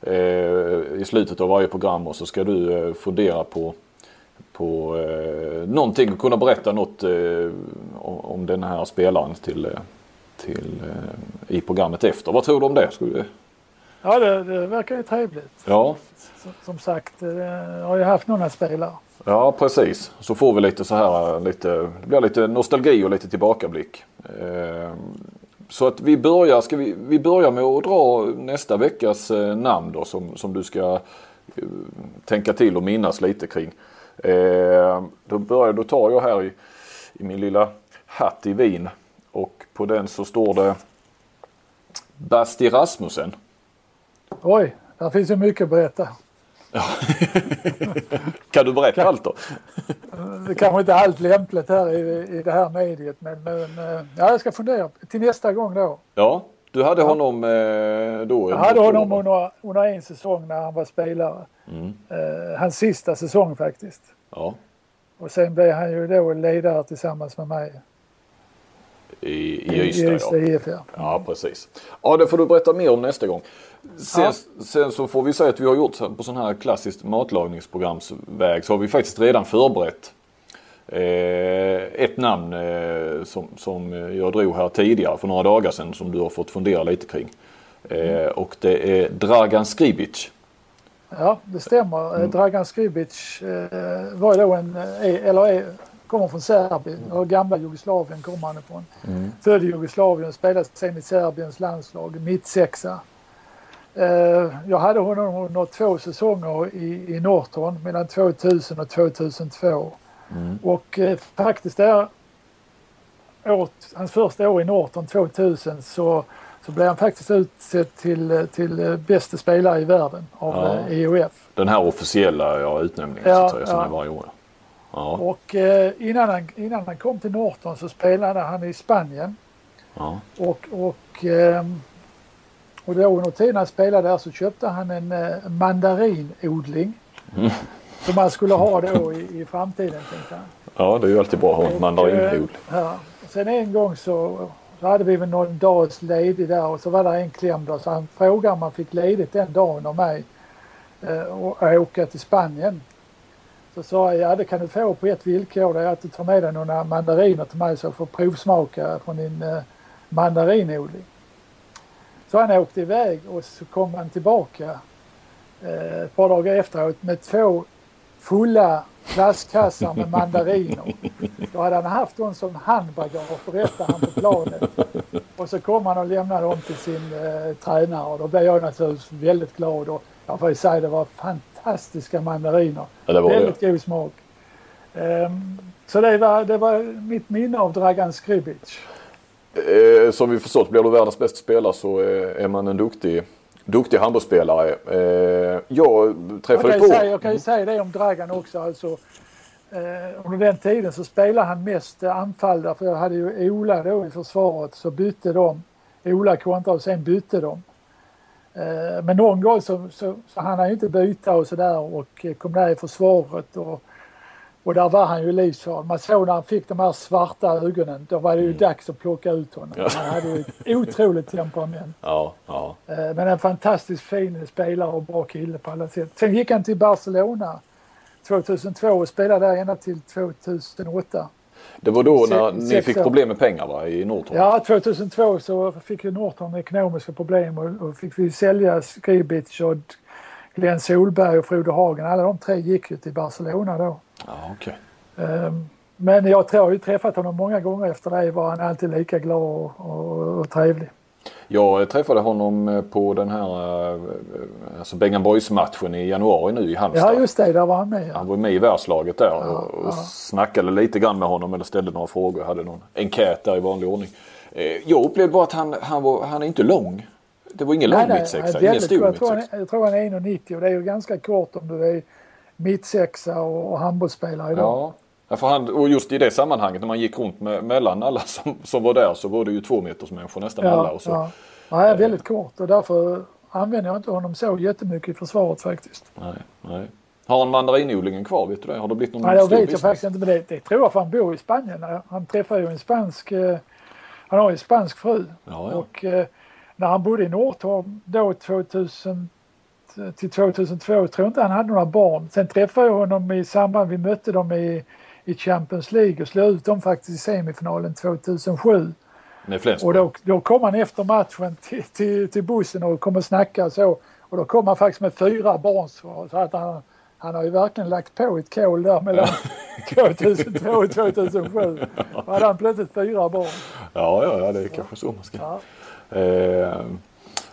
eh, i slutet av varje program och så ska du eh, fundera på, på eh, någonting och kunna berätta något eh, om den här spelaren till, eh, till, eh, i programmet efter. Vad tror du om det? Skulle... Ja det, det verkar ju trevligt. Ja. Som, sagt, jag har ju haft några spelare. Ja precis. Så får vi lite så här lite, det blir lite nostalgi och lite tillbakablick. Eh, så att vi börjar, ska vi, vi börjar med att dra nästa veckas eh, namn då som, som du ska eh, tänka till och minnas lite kring. Då, börjar, då tar jag här i, i min lilla hatt i vin och på den så står det Basti Rasmussen. Oj, där finns ju mycket att berätta. Ja. kan du berätta allt då? det kanske inte är allt lämpligt här i, i det här mediet men, men eh, ja, jag ska fundera till nästa gång då. Ja, du hade honom eh, då? Jag hade honom under, under en säsong när han var spelare. Mm. Eh, hans sista säsong faktiskt. Ja. Och sen blev han ju då ledare tillsammans med mig. I, i Ystad, Ystad ja. IF, ja. ja. precis. Ja, det får du berätta mer om nästa gång. Sen, ja. sen, så får vi säga att vi har gjort på sån här klassiskt matlagningsprogramsväg så har vi faktiskt redan förberett eh, ett namn eh, som, som jag drog här tidigare för några dagar sedan som du har fått fundera lite kring. Eh, mm. Och det är Dragan Skribic. Ja, det stämmer. Mm. Dragan Skribic eh, var då en, eh, eller är, kommer från Serbien och gamla Jugoslavien kommer han ifrån. Mm. Född i Jugoslavien spelade sen i Serbiens landslag, mittsexa. Eh, jag hade honom under två säsonger i, i Norton mellan 2000 och 2002. Mm. Och eh, faktiskt där åt, hans första år i Norton 2000 så, så blev han faktiskt utsedd till, till bästa spelare i världen av ja. EOF. Eh, e Den här officiella ja, utnämningen ja, så att säga, som ja. varje år. Ja. Och eh, innan, han, innan han kom till Norton så spelade han i Spanien. Ja. Och, och eh, och då under tiden han spelade där så köpte han en eh, mandarinodling. Mm. Som man skulle ha då i, i framtiden tänkte han. Ja det är ju alltid bra att ha en mandarinodling. Eh, ja. Sen en gång så, så hade vi väl någon dags ledig där och så var det en kläm då så han frågade om man fick ledigt den dagen av mig eh, och åka till Spanien. Så sa jag, ja det kan du få på ett villkor, det är att du tar med dig några mandariner till mig så jag får provsmaka från din eh, mandarinodling. Så han åkte iväg och så kom han tillbaka eh, ett par dagar efteråt med två fulla plastkassar med mandariner. Då hade han haft dem som handbagage, berättade han på planet. Och så kom han och lämnade dem till sin eh, tränare och då blev jag naturligtvis väldigt glad. Och jag får ju säga det var fantastiskt fantastiska mandariner. Ja, det var väldigt det. god smak. Um, så det var, det var mitt minne av Dragan Skribic. Eh, som vi förstått, blir du världens bästa spelare så eh, är man en duktig, duktig handbollsspelare. Eh, jag träffade jag på... Säga, jag kan ju säga det om Dragan också. Alltså, eh, under den tiden så spelade han mest anfall därför jag hade ju Ola då i försvaret så bytte de. Ola kontrade och sen bytte de. Eh, men någon gång så, så, så han ju inte byta och sådär och kom där i försvaret. Och, och där var han ju livsfarlig. Man såg när han fick de här svarta ögonen, då var det ju mm. dags att plocka ut honom. Ja. Han hade ju ett otroligt temperament. Ja, ja. Eh, men en fantastiskt fin spelare och bra kille på alla sätt. Sen gick han till Barcelona 2002 och spelade där ända till 2008. Det var då när ni fick problem med pengar va, i Norton? Ja, 2002 så fick ju Norton ekonomiska problem och, och fick vi sälja Skribic och Glenn Solberg och Frode Hagen. Alla de tre gick ju till Barcelona då. Ja, okay. Um, ehm, men jag tror jag har ju träffat honom många gånger efter det var han alltid lika glad och, och, och trevlig. Jag träffade honom eh, på den här eh, alltså Bengan Boys-matchen i januari nu i Halmstad. Ja just det, där var han med. Ja. Han var med i världslaget där ja, och, ja. snackade lite grann med honom eller ställde några frågor. Hade någon enkät där i vanlig ordning. Eh, jag upplevde bara att han, han, var, han är inte lång. Det var ingen nej, lång mittsexa, ingen stor jag, tror han, jag tror han är 1,90 och det är ju ganska kort om du är mittsexa och, och handbollsspelare idag. Ja. Ja, för han, och just i det sammanhanget när man gick runt med, mellan alla som, som var där så var det ju två meters människor nästan ja, alla. Och så. Ja. ja, är väldigt kort och därför använder jag inte honom så jättemycket i försvaret faktiskt. Nej, nej. Har han mandarinodlingen kvar? Vet du det? Har det blivit någon Nej, jag vet business? jag faktiskt inte. Men det, det tror jag för han bor i Spanien. Han träffar ju en spansk... Eh, han har ju en spansk fru. Ja, ja. Och eh, när han bodde i Norrtorp då 2000 till 2002 tror jag inte han hade några barn. Sen träffade jag honom i samband, vi mötte dem i i Champions League och slog ut dem faktiskt i semifinalen 2007. Och då, då kom han efter matchen till, till, till bussen och kom och snackade så. Och då kom han faktiskt med fyra barn så, så att han, han har ju verkligen lagt på ett kol där mellan 2002 och 2007. Då hade han plötsligt fyra barn. Ja, ja, ja det är kanske så man ska. Ja. Eh,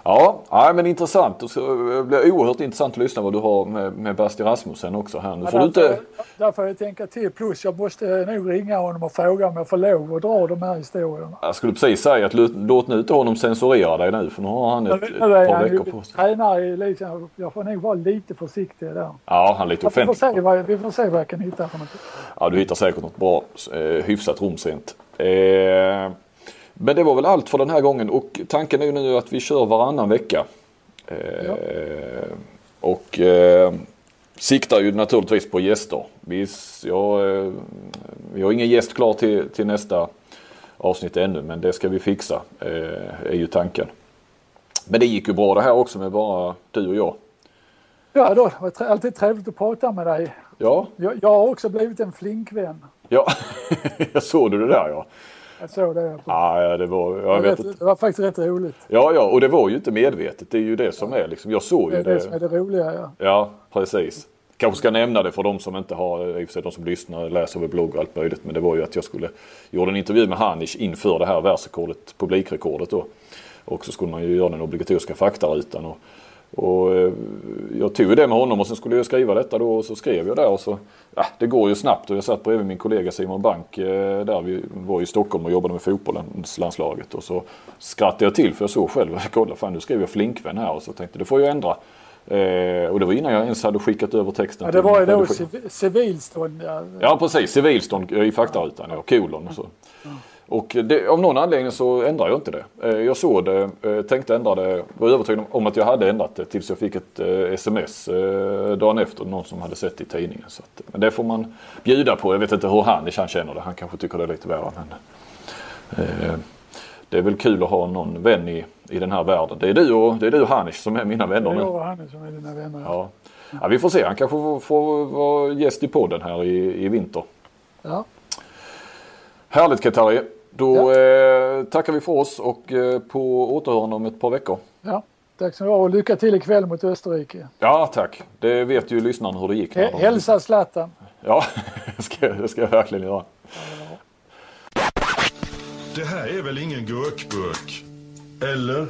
Ja, ja men intressant. Så det blir oerhört intressant att lyssna vad du har med, med Basti Rasmussen också här. Nu får ja, därför, du inte... Där får jag tänka till. Plus jag måste nog ringa honom och fråga om jag får lov att dra de här historierna. Jag skulle precis säga att låt nu inte honom censurera dig nu för nu har han ett, ett par veckor på sig. Tränare i liksom, jag får nog vara lite försiktig där. Ja, han är lite offentlig. Vi får, se vad, vi får se vad jag kan hitta för något. Ja, du hittar säkert något bra, eh, hyfsat rumsrent. Eh, men det var väl allt för den här gången och tanken är nu att vi kör varannan vecka. Eh, ja. Och eh, siktar ju naturligtvis på gäster. Vi, ja, eh, vi har ingen gäst klar till, till nästa avsnitt ännu men det ska vi fixa eh, är ju tanken. Men det gick ju bra det här också med bara du och jag. Ja, då, det var alltid trevligt att prata med dig. Ja. Jag, jag har också blivit en flinkvän. Ja, jag såg du det där ja. Jag såg det. Ja, det var, jag det, vet rätt, det var faktiskt rätt roligt. Ja, ja, och det var ju inte medvetet. Det är ju det som är liksom. Jag såg ju det. Det är det som är det roliga, ja. Ja, precis. Kanske ska nämna det för de som inte har, i och för sig de som lyssnar, läser vår blogg och allt möjligt. Men det var ju att jag skulle, gjorde en intervju med Hanish inför det här världsrekordet, publikrekordet då. Och så skulle man ju göra den obligatoriska faktarutan. Och, och eh, jag tog det med honom och sen skulle jag skriva detta då och så skrev jag där och så, ja, det går ju snabbt och jag satt bredvid min kollega Simon Bank eh, där vi var i Stockholm och jobbade med fotbollens landslaget och så skrattade jag till för jag såg själv, kolla fan nu skrev jag flinkvän här och så tänkte det får jag ändra. Eh, och det var innan jag ens hade skickat över texten. Ja, det var ju då civilstånd. Ja. ja precis, civilstånd i faktarutan, ja, kolon och så. Ja. Och det, av någon anledning så ändrade jag inte det. Eh, jag såg det, eh, tänkte ändra det, var övertygad om att jag hade ändrat det tills jag fick ett eh, sms dagen efter. Någon som hade sett det i tidningen. Så att, men det får man bjuda på. Jag vet inte hur han, han känner det. Han kanske tycker det är lite värre. Men, eh, det är väl kul att ha någon vän i, i den här världen. Det är du och, det är du och Hanish som är mina vänner nu. Det är jag och Hanish som är dina vänner. Ja. ja. vi får se. Han kanske får, får vara gäst i podden här i, i vinter. Ja. Härligt Katari. Då ja. eh, tackar vi för oss och eh, på återhörande om ett par veckor. Ja, tack så mycket och lycka till ikväll mot Österrike. Ja, tack. Det vet ju lyssnarna hur det gick. H hälsa Zlatan. Ja, det ska, det ska jag verkligen göra. Det här är väl ingen gurkburk? Eller?